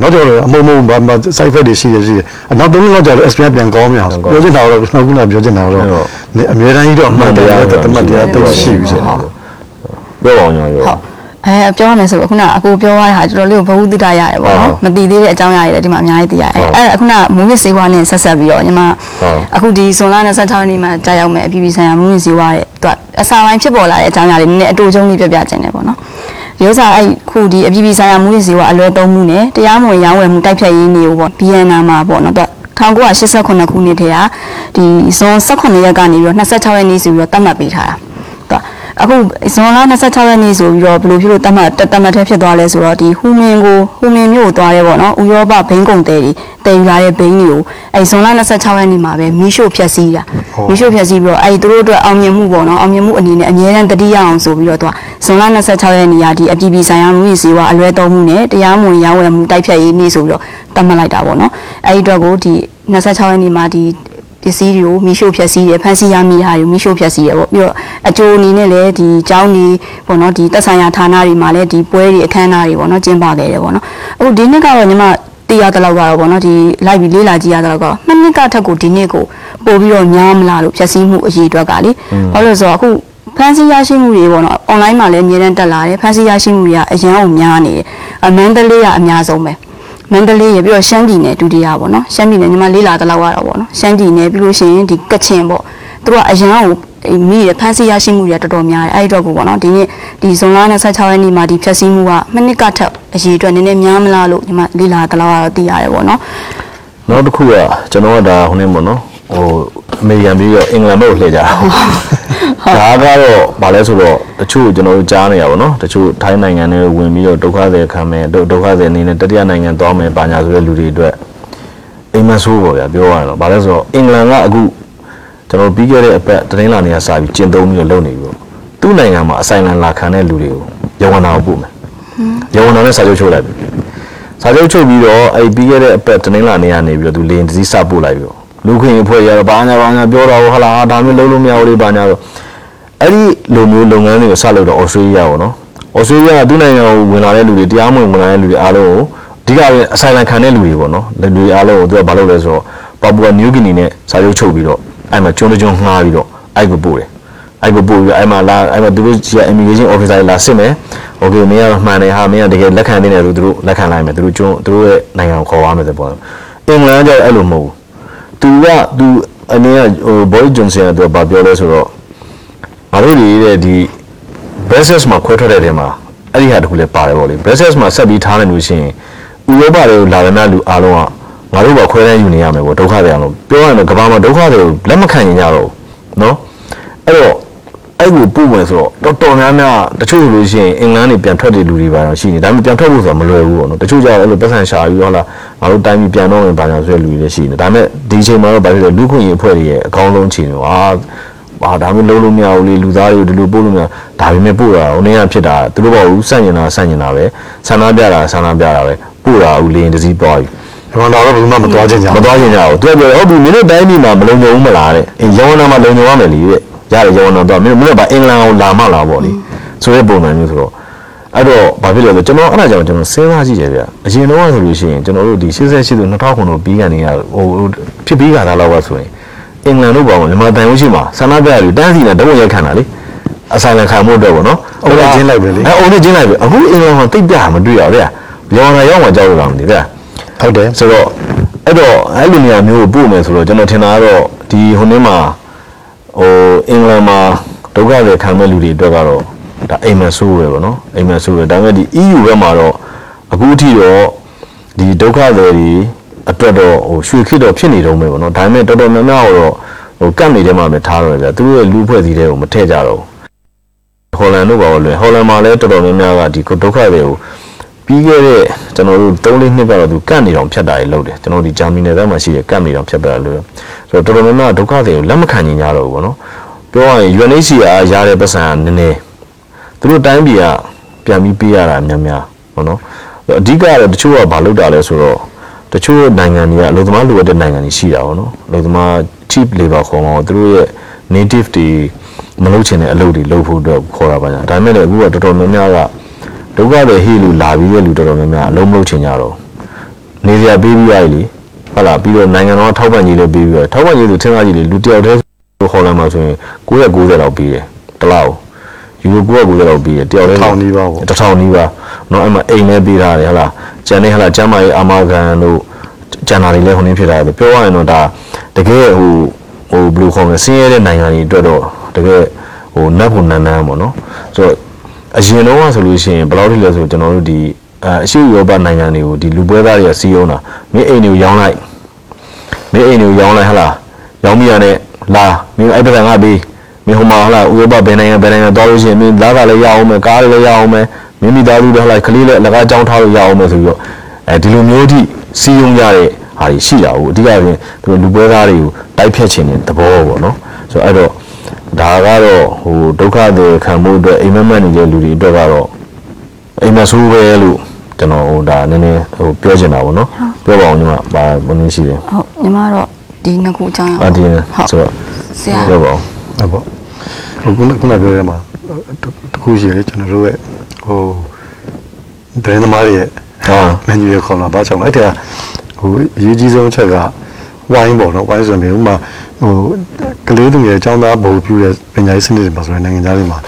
နောက်တော့အမုံမုံဘာ side effect တွေရှိရရှိတယ်အနောက်သုံးနှစ်လောက်ကျတော့ espresso ပြန်ကောင်းမြန်အောင်ပြောချင်တာတော့နောက်ခုနပြောချင်တာတော့အများတန်းကြီးတော့အမှန်တရားတမတ်တရားတိတ်ရှိပြီဆိုတော့ပြောပါအောင်ရောရောဟုတ် အဲပြောရမယ်ဆိုတော့ခုနအကိုပြောရတဲ့ဟာတော်တော်လေးကိုဘဝတိတရတယ်ပေါ့ဟုတ်နော်မတည်သေးတဲ့အကြောင်းအရာတွေလည်းဒီမှာအများကြီးသိရတယ်ဟုတ်အဲအခုနမူးမစ်စေဝါနဲ့ဆက်ဆက်ပြီးတော့ညီမဟုတ်အခုဒီဇွန်လ26ရက်နေ့မှာကြာရောက်မယ်အပြည်ပြည်ဆိုင်ရာမူးမစ်စေဝါရဲ့သူကအစာပိုင်းဖြစ်ပေါ်လာတဲ့အကြောင်းအရာတွေနည်းနည်းအတူချုံလေးပြပြခြင်းတယ်ပေါ့နော်ဒီဥစ္စာအဲ့ခုဒီအပြည်ပြည်ဆိုင်ရာမူးမစ်စေဝါအလွဲသုံးမှုနဲ့တရားမဝင်ရောင်းဝယ်မှုတိုက်ဖြတ်ရေးနေကိုပေါ့ BNN မှာပေါ့နော်သူ1989ခုနှစ်ထဲကဒီဇွန်18ရက်ကနေပြီးတော့26ရက်နေ့ဆိုပြီးတော့တတ်မှတ်ပေးထားတာသူက အခုဇွန်လ26ရက်နေ့ဆိုပြီးတော့ဘယ်လိုဖြစ်လို့တတ်မှတ်တတ်မှတ်ထဲဖြစ်သွားလဲဆိုတော့ဒီဟူမင်ကိုဟူမင်မြို့ကိုသွားရဲပေါ့နော်ဥရောပဘိန်းကုံတဲတွေတည်ယူလာတဲ့ဘိန်းတွေကိုအဲဇွန်လ26ရက်နေ့မှာပဲမီးရှို့ဖျက်ဆီးတာမီးရှို့ဖျက်ဆီးပြီးတော့အဲဒီသူတို့အတွက်အောင်မြင်မှုပေါ့နော်အောင်မြင်မှုအနေနဲ့အမြဲတမ်းတတိယအောင်ဆိုပြီးတော့သူကဇွန်လ26ရက်နေ့ကဒီအပြည်ပြည်ဆိုင်ရာမှုရေးစီဝါအလွဲသုံးမှုနဲ့တရားမဝင်ရောင်းဝယ်မှုတိုက်ဖြတ်ရေးနေ့ဆိုပြီးတော့တတ်မှတ်လိုက်တာပေါ့နော်အဲဒီအတွက်ကိုဒီ26ရက်နေ့မှာဒီ ပစ္စည်းတွေကိုမိရှို့ဖျက်ဆီးတယ်ဖန်ဆီးရမိတာတွေကိုမိရှို့ဖျက်ဆီးတယ်ပေါ့ပြီးတော့အကျိုးအနေနဲ့လည်းဒီကျောင်းတွေပေါ့နော်ဒီသက်ဆိုင်ရာဌာနတွေမှာလည်းဒီပွဲတွေအခမ်းအနားတွေပေါ့နော်ကျင်းပခဲ့တယ်ပေါ့နော်အခုဒီနှစ်ကတော့ညီမသိရတဲ့လောက်ကတော့ပေါ့နော်ဒီလိုက်ပြီးလေးလာကြည့်ရတဲ့လောက်ကတော့နှစ်နှစ်ကထက်ကိုဒီနှစ်ကိုပို့ပြီးတော့များမလားလို့ဖျက်ဆီးမှုအရေးအတွက်ကလေဘာလို့လဲဆိုတော့အခုဖန်ဆီးရရှိမှုတွေပေါ့နော်အွန်လိုင်းမှာလည်းအများတန်းတက်လာတယ်ဖန်ဆီးရရှိမှုတွေကအရန်အောင်များနေတယ်အမန္တလေးကအများဆုံးပဲ မန္တလေးရပြီးတော့ရှမ်းပြည်နယ်ဒုတိယပေါ့နော်ရှမ်းပြည်နယ်ညီမလေးလာတဲ့လောက်ကတော့ပေါ့နော်ရှမ်းပြည်နယ်ပြီးလို့ရှိရင်ဒီကချင်ပေါ့သူတို့ကအရန်ကိုအဲ့မိရဖမ်းဆီးရရှိမှုတွေတော်တော်များတယ်အဲ့ဒီတော့ကိုပေါ့နော်ဒီနေ့ဒီဇွန်လ26ရက်နေ့မှာဒီဖြတ်စည်းမှုကမနစ်ကထက်အရေးအတွက်နည်းနည်းများမလားလို့ညီမလေးလာတဲ့လောက်ကတော့သိရတယ်ပေါ့နော်နောက်တစ်ခုကကျွန်တော်ကဒါဟိုနေပေါ့နော်ဟိုတ အမေရိကန်ပြီးတော့အင်္ဂလန်ဘက်ကိုလှည့်ကြတာဒါကတော့ဗာလဲဆိုတော့တချို့ကျွန်တော်တို့ကြားနေရပါတော့တချို့ထိုင်းနိုင်ငံတွေဝင်ပြီးတော့ဒုက္ခသည်ခံမယ်ဒုဒုက္ခသည်အနေနဲ့တတိယနိုင်ငံသွားမယ်ပါညာဆိုတဲ့လူတွေအတွက်အိမ်မဆိုးပေါ့ဗျာပြောရရင်တော့ဗာလဲဆိုတော့အင်္ဂလန်ကအခုကျွန်တော်ပြီးခဲ့တဲ့အပတ်တရင်လာနေရစပြီးကျင့်သုံးပြီးတော့လုပ်နေပြီပေါ့သူ့နိုင်ငံမှာအဆိုင်လန်လာခံတဲ့လူတွေကိုယဝနာကိုပို့မယ်ယဝနာနဲ့စာချုပ်ချုပ်လိုက်ပြီစာချုပ်ချုပ်ပြီးတော့အဲ့ပြီးခဲ့တဲ့အပတ်တနင်္လာနေ့ကနေပြီးတော့သူလေရင်တစည်းစပို့လိုက်ပြီးတော့ လူခွင့်အဖွဲ့ရတော့ဘာညာဘာညာပြောတော့ဟလာဒါမျိုးလုံးလုံးမရဘူးလေဘာညာတော့အဲ့ဒီလိုမျိုးလုပ်ငန်းတွေကိုစလုပ်တော့ဩစတြေးလျပေါ့နော်ဩစတြေးလျကသူ့နိုင်ငံကိုဝင်လာတဲ့လူတွေတရားမဝင်ဝင်လာတဲ့လူတွေအားလုံးကိုအဓိကပဲအဆိုင်လန်ခံတဲ့လူတွေပေါ့နော်လူတွေအားလုံးကိုသူကဘာလုပ်လဲဆိုတော့ပါပူဝါနယူးဂီနီနဲ့စာချုပ်ချုပ်ပြီးတော့အဲ့မှာကျွန်းတကျွန်းငှားပြီးတော့အဲ့ကိုပို့တယ်အဲ့ကိုပို့ပြီးအဲ့မှာလာအဲ့မှာသူတို့ကြီးက immigration officer လာစစ်မယ်။ okay မင်းကမှန်တယ်ဟာမင်းကတကယ်လက်ခံနေတယ်လို့သူတို့လက်ခံလိုက်မယ်သူတို့ကျွန်းသူတို့ရဲ့နိုင်ငံကိုခေါ်သွားမယ်ဆိုပေါ့။အင်္ဂလန်ကအဲ့လိုမဟုတ်ဘူး။ तू က तू အနေကဟို Boris Johnson ကသူကဘာပြောလဲဆိုတော့ငါတို့တွေတဲ့ဒီ Brexit မှာခွဲထွက်တဲ့တဲမှာအဲ့ဒီဟာတခုလည်းပါတယ်ပေါ့လေ Brexit မှာဆက်ပြီးထားနေလို့ရှိရင်ဥရောပတွေကိုလာရမယ့်လူအားလုံးကငါတို့ဘာခွဲတန်းယူနေရမယ်ပေါ့ဒုက္ခတွေအောင်လို့ပြောရရင်ကမ္ဘာမှာဒုက္ခတွေကိုလက်မခံရင်ကြတော့ဘူးနော်အဲ့တော့ အဲ့ကိုပို့မယ်ဆိုတော့တော်တော်များများတချို့ဆိုလို့ရှိရင်အင်္ဂလန်နေပြန်ထွက်တဲ့လူတွေပါတော့ရှိနေဒါပေမဲ့ပြန်ထွက်ဖို့ဆိုတာမလွယ်ဘူးပေါ့နော်တချို့ကျတော့အဲ့လိုပတ်စံရှာပြီးတော့လားငါတို့တိုင်းပြည်ပြန်တော့မယ်ဘာညာဆိုတဲ့လူတွေလည်းရှိနေဒါပေမဲ့ဒီအချိန်မှာတော့ဘာဖြစ်လဲလူခွင့်ရေးအဖွဲ့တွေရဲ့အကောင်းဆုံးချိန်တွေဟာဟာဒါမျိုးလုံးလို့မရဘူးလေလူသားတွေကိုဒီလိုပို့လို့မရဒါပေမဲ့ပို့တာဟိုနေ့ကဖြစ်တာသူတို့ဘာဘူးစန့်ကျင်တာစန့်ကျင်တာပဲဆန္ဒပြတာဆန္ဒပြတာပဲပို့တာဦးလေရင်တစည်းသွားပြီဒီမှာတော့ဘယ်သူမှမသွားခြင်းကြမဘူးသွားချင်ကြဘူးသူကပြောဟုတ်ပြီမင်းတို့တိုင်းပြည်မှာမလုံခြုံဘူးမလားတဲ့အင်းရောင်းနာမှာလုံခြုံရမယ်လေတဲ့ ရတယ်ရောင်းနာတော့မင်းတို့မင်းတို့ဘာအင်္ဂလန်ကိုလာမလာပေါ့လေဆိုတဲ့ပုံစံမျိုးဆိုတော့အဲ့တော့ဘာဖြစ်လဲဆိုကျွန်တော်အဲ့ဒါကြောင့်ကျွန်တော်စဉ်းစားကြည့်တယ်ဗျအရင်တော့ဆိုလို့ရှိရင်ကျွန်တော်တို့ဒီ88တို့2000ခုတို့ပြီးကနေရဟိုဖြစ်ပြီးကြတာတော့ဆိုရင်အင်္ဂလန်တို့ပေါ့မြန်မာတန်ရုံးရှိမှာဆန္ဒပြရည်တန်းစီနဲ့တဝက်ရက်ခံတာလေအဆိုင်လက်ခံမှုတော့ပေါ့နော်အဲအုံးနေချင်းလိုက်ပဲအခုအင်္ဂလန်မှာတိတ်ပြမတွေ့ရဗျရောင်းနာရောက်မှကြောက်လို့လားမသိဗျဟုတ်တယ်ဆိုတော့အဲ့တော့အဲ့လိုနေရာမျိုးကိုပို့မယ်ဆိုတော့ကျွန်တော်ထင်တာကတော့ဒီဟိုနေ့မှာ ဟိုအင်္ဂလန်မှာဒုက္ခတွေခံမဲ့လူတွေအတွက်ကတော့ဒါအိမ်မက်ဆိုးပဲပေါ့နော်အိမ်မက်ဆိုးပဲဒါပေမဲ့ဒီ EU ဘက်မှာတော့အခုအထိတော့ဒီဒုက္ခတွေတွေအတွက်တော့ဟိုရွှေခေတ်တော့ဖြစ်နေတော့မယ်ပေါ့နော်ဒါပေမဲ့တော်တော်များများတော့ဟိုကတ်နေတဲ့မှာပဲထားတော့ကြသူတို့ရဲ့လူဖွဲ့စည်းတဲ့ကိုမထည့်ကြတော့ဘူးဟော်လန်တို့ပါလို့ဟော်လန်မှာလည်းတော်တော်များများကဒီဒုက္ခတွေကို ပြီးခဲ့တဲ့ကျွန်တော်တို့3-4နှစ်ကတော့သူကန့်နေတောင်ဖြတ်တာတွေလုပ်တယ်ကျွန်တော်ဒီဂျာမနီနယ်သားမှာရှိတဲ့ကန့်နေတောင်ဖြတ်တာလို့ဆိုတော့တော်တော်များများဒုက္ခတွေကိုလက်မခံနိုင်ကြတော့ဘူးပေါ့နော်ပြောရရင် UNHCR ရတဲ့ပတ်စံကနည်းနည်းသူတို့တိုင်းပြည်ကပြန်ပြီးပေးရတာများများပေါ့နော်အဓိကကတော့တချို့ကဘာလုပ်တာလဲဆိုတော့တချို့နိုင်ငံတွေကအလုပ်သမားလိုအပ်တဲ့နိုင်ငံတွေရှိတာပေါ့နော်အလုပ်သမား cheap labor ခေါ်မှာပေါ့သူတို့ရဲ့ native တွေမလုပ်ချင်တဲ့အလုပ်တွေလုပ်ဖို့အတွက်ခေါ်တာပါညာဒါပေမဲ့လည်းအခုကတော်တော်များများက ဒုက္ခတွေဟိလို့လာပြီးတဲ့လူတော်တော်များများအလုံးမလုပ်ချင်ကြတော့နေစရာပေးပြီးရည်လေဟုတ်လားပြီးတော့နိုင်ငံတော်ထောက်ပံ့ကြီးလည်းပေးပြီးတော့ထောက်ပံ့ကြီးဆိုထင်သားကြီးလေလူတယောက်တည်းခေါ်လာမှဆိုရင်990လောက်ပေးတယ်တစ်လောက်ယူရို990လောက်ပေးတယ်တယောက်တည်း ထောင်နီးပါပေါ့ တစ်ထောင်နီးပါเนาะအဲ့မှာအိမ်လည်းပေးထားတယ်ဟလားကျန်နေဟလားကျမ်းမာရေးအာမခံတို့ကျန်တာတွေလည်းဟိုနေဖြစ်တာပဲပြောရရင်တော့ဒါတကယ်ဟိုဟိုဘယ်လိုခေါ်မလဲဆင်းရဲတဲ့နိုင်ငံတွေအတွက်တော့တကယ်ဟိုနတ်ဖို့နန်းနန်းပေါ့နော်ဆိုတော့ အရင်တော့ကဆိုလို့ရှိရင်ဘယ်လောက်ထိလဲဆိုကျွန်တော်တို့ဒီအအရှိဥရောပနိုင်ငံတွေကိုဒီလူပွဲသားတွေကစီးအောင်တာမင်းအိမ်တွေကိုရောင်းလိုက်မင်းအိမ်တွေကိုရောင်းလိုက်ဟလားရောင်းမိရတဲ့လာမင်းအဲ့ပဒံကပြီးမင်းဟိုမှာဟလားဥရောပဘယ်နိုင်ငံဘယ်နိုင်ငံသွားလို့ရှိရင်မင်းလာတာလည်းရအောင်မယ်ကားလည်းရအောင်မယ်မင်းမိသားစုလည်းဟလားကလေးလည်းလကားကြောင်းထားလို့ရအောင်မယ်ဆိုပြီးတော့အဲဒီလိုမျိုးထိစီးရုံရတဲ့ဟာတွေရှိတာဟုတ်အဓိကပြင်သူတို့လူပွဲသားတွေကိုတိုက်ဖြတ်ခြင်းတဲ့သဘောပေါ့နော်ဆိုတော့အဲ့တော့ ဒါကတော့ဟိုဒုက္ခတွေခံမှုအတွက်အိမ်မက်မက်နေတဲ့လူတွေအတွက်ကတော့အိမ်မက်ဆိုးပဲလို့ကျွန်တော်ဟိုဒါနည်းနည်းဟိုပြောချင်တာပေါ့နော်ပြောပါအောင်ညီမဘာဘယ်နည်းရှိလဲဟုတ်ညီမတော့ဒီနှစ်ခုအကြောင်းအာဒီဟုတ်ဆိုတော့ဆရာပြောပါအောင်ဟုတ်ပေါ့ဟိုခုနကခုနပြောရမှာတခုရှိလေကျွန်တော်တို့ရဲ့ဟိုဒရင်းသမားတွေရဲ့ဟာမန်နူရခေါ်လာဘာကြောင့်လဲအဲ့ဒါဟိုအရေးကြီးဆုံးအချက်ကဝိုင်းပေါ့နော်ဝိုင်းဆိုရင်ဥမာ ဟိုကလေးသူငယ်အကြောင်းသားဘုံပြူတဲ့ပညာရေးစနစ်တွေမှာဆိုရင်နိုင်ငံသားတွေမှာ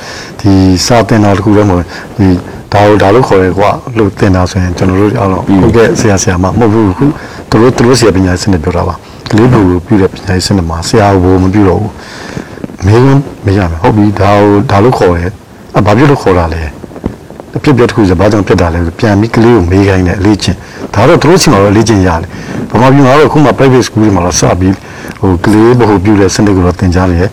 ဒီစာသင်တာတစ်ခုတည်းမဟုတ်ဒီဒါလို့ဒါလို့ခေါ်ရဲကွာလို့သင်တာဆိုရင်ကျွန်တော်တို့အားလုံးဟုတ်ကဲ့ဆရာဆရာမမဟုတ်ဘူးခုသူတို့သူတို့ဆရာပညာရေးစနစ်ပြောတာပါကလေးဘုံပြူတဲ့ပညာရေးစနစ်မှာဆရာဘုံမပြူတော့ဘူးမင်းမရမယ်ဟုတ်ပြီဒါကိုဒါလို့ခေါ်ရဲအဘာဖြစ်လို့ခေါ်တာလဲ အဖြစ်ပြတစ်ခုဆိုဘာကြောင့်ဖြစ်တာလဲဆိုပြန်ပြီးကလေးကိုမေးခိုင်းတယ်အလေးချင်းဒါတော့သူတို့စီမှာတော့အလေးချင်းရတယ်ဘမာပြည်မှာတော့ခုမှ private school တွေမှာတော့စပြီးဟိုကလေးဘဟုပြုတဲ့စနစ်ကိုတော့သင်ကြားနေတယ်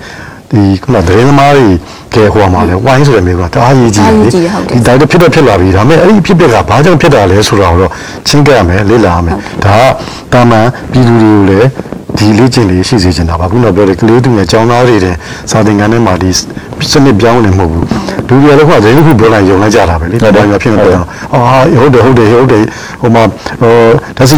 ဒီခုနသတင်းသမားတွေကဲဟိုမှာလဲဝိုင်းဆိုတဲ့မျိုးကတအားရေးကြီးတယ်လေဒီတိုင်းတော့ဖြစ်တော့ဖြစ်လာပြီဒါပေမဲ့အဲ့ဒီဖြစ်ပက်ကဘာကြောင့်ဖြစ်တာလဲဆိုတာကိုတော့ချင်းကပ်ရမယ်လေ့လာရမယ်ဒါကတာမန်ပြည်သူတွေကိုလည်း ဒီလေ့ကျင့်လေးရှိစေချင်တာပါခုနပြောတဲ့ကလေးသူငယ်ចောင်းသားတွေတဲ့စာသင်ခန်းထဲမှာဒီစနစ်ပြောင်းနေမဟုတ်ဘူးလူတွေလည်းခုကသတင်းတစ်ခုပြောလိုက်ယုံလိုက်ကြတာပဲလေဒါမှဖြစ်နေတော့အာဟုတ်တယ်ဟုတ်တယ်ဟုတ်တယ်ဟိုမှာဟိုဒါစီ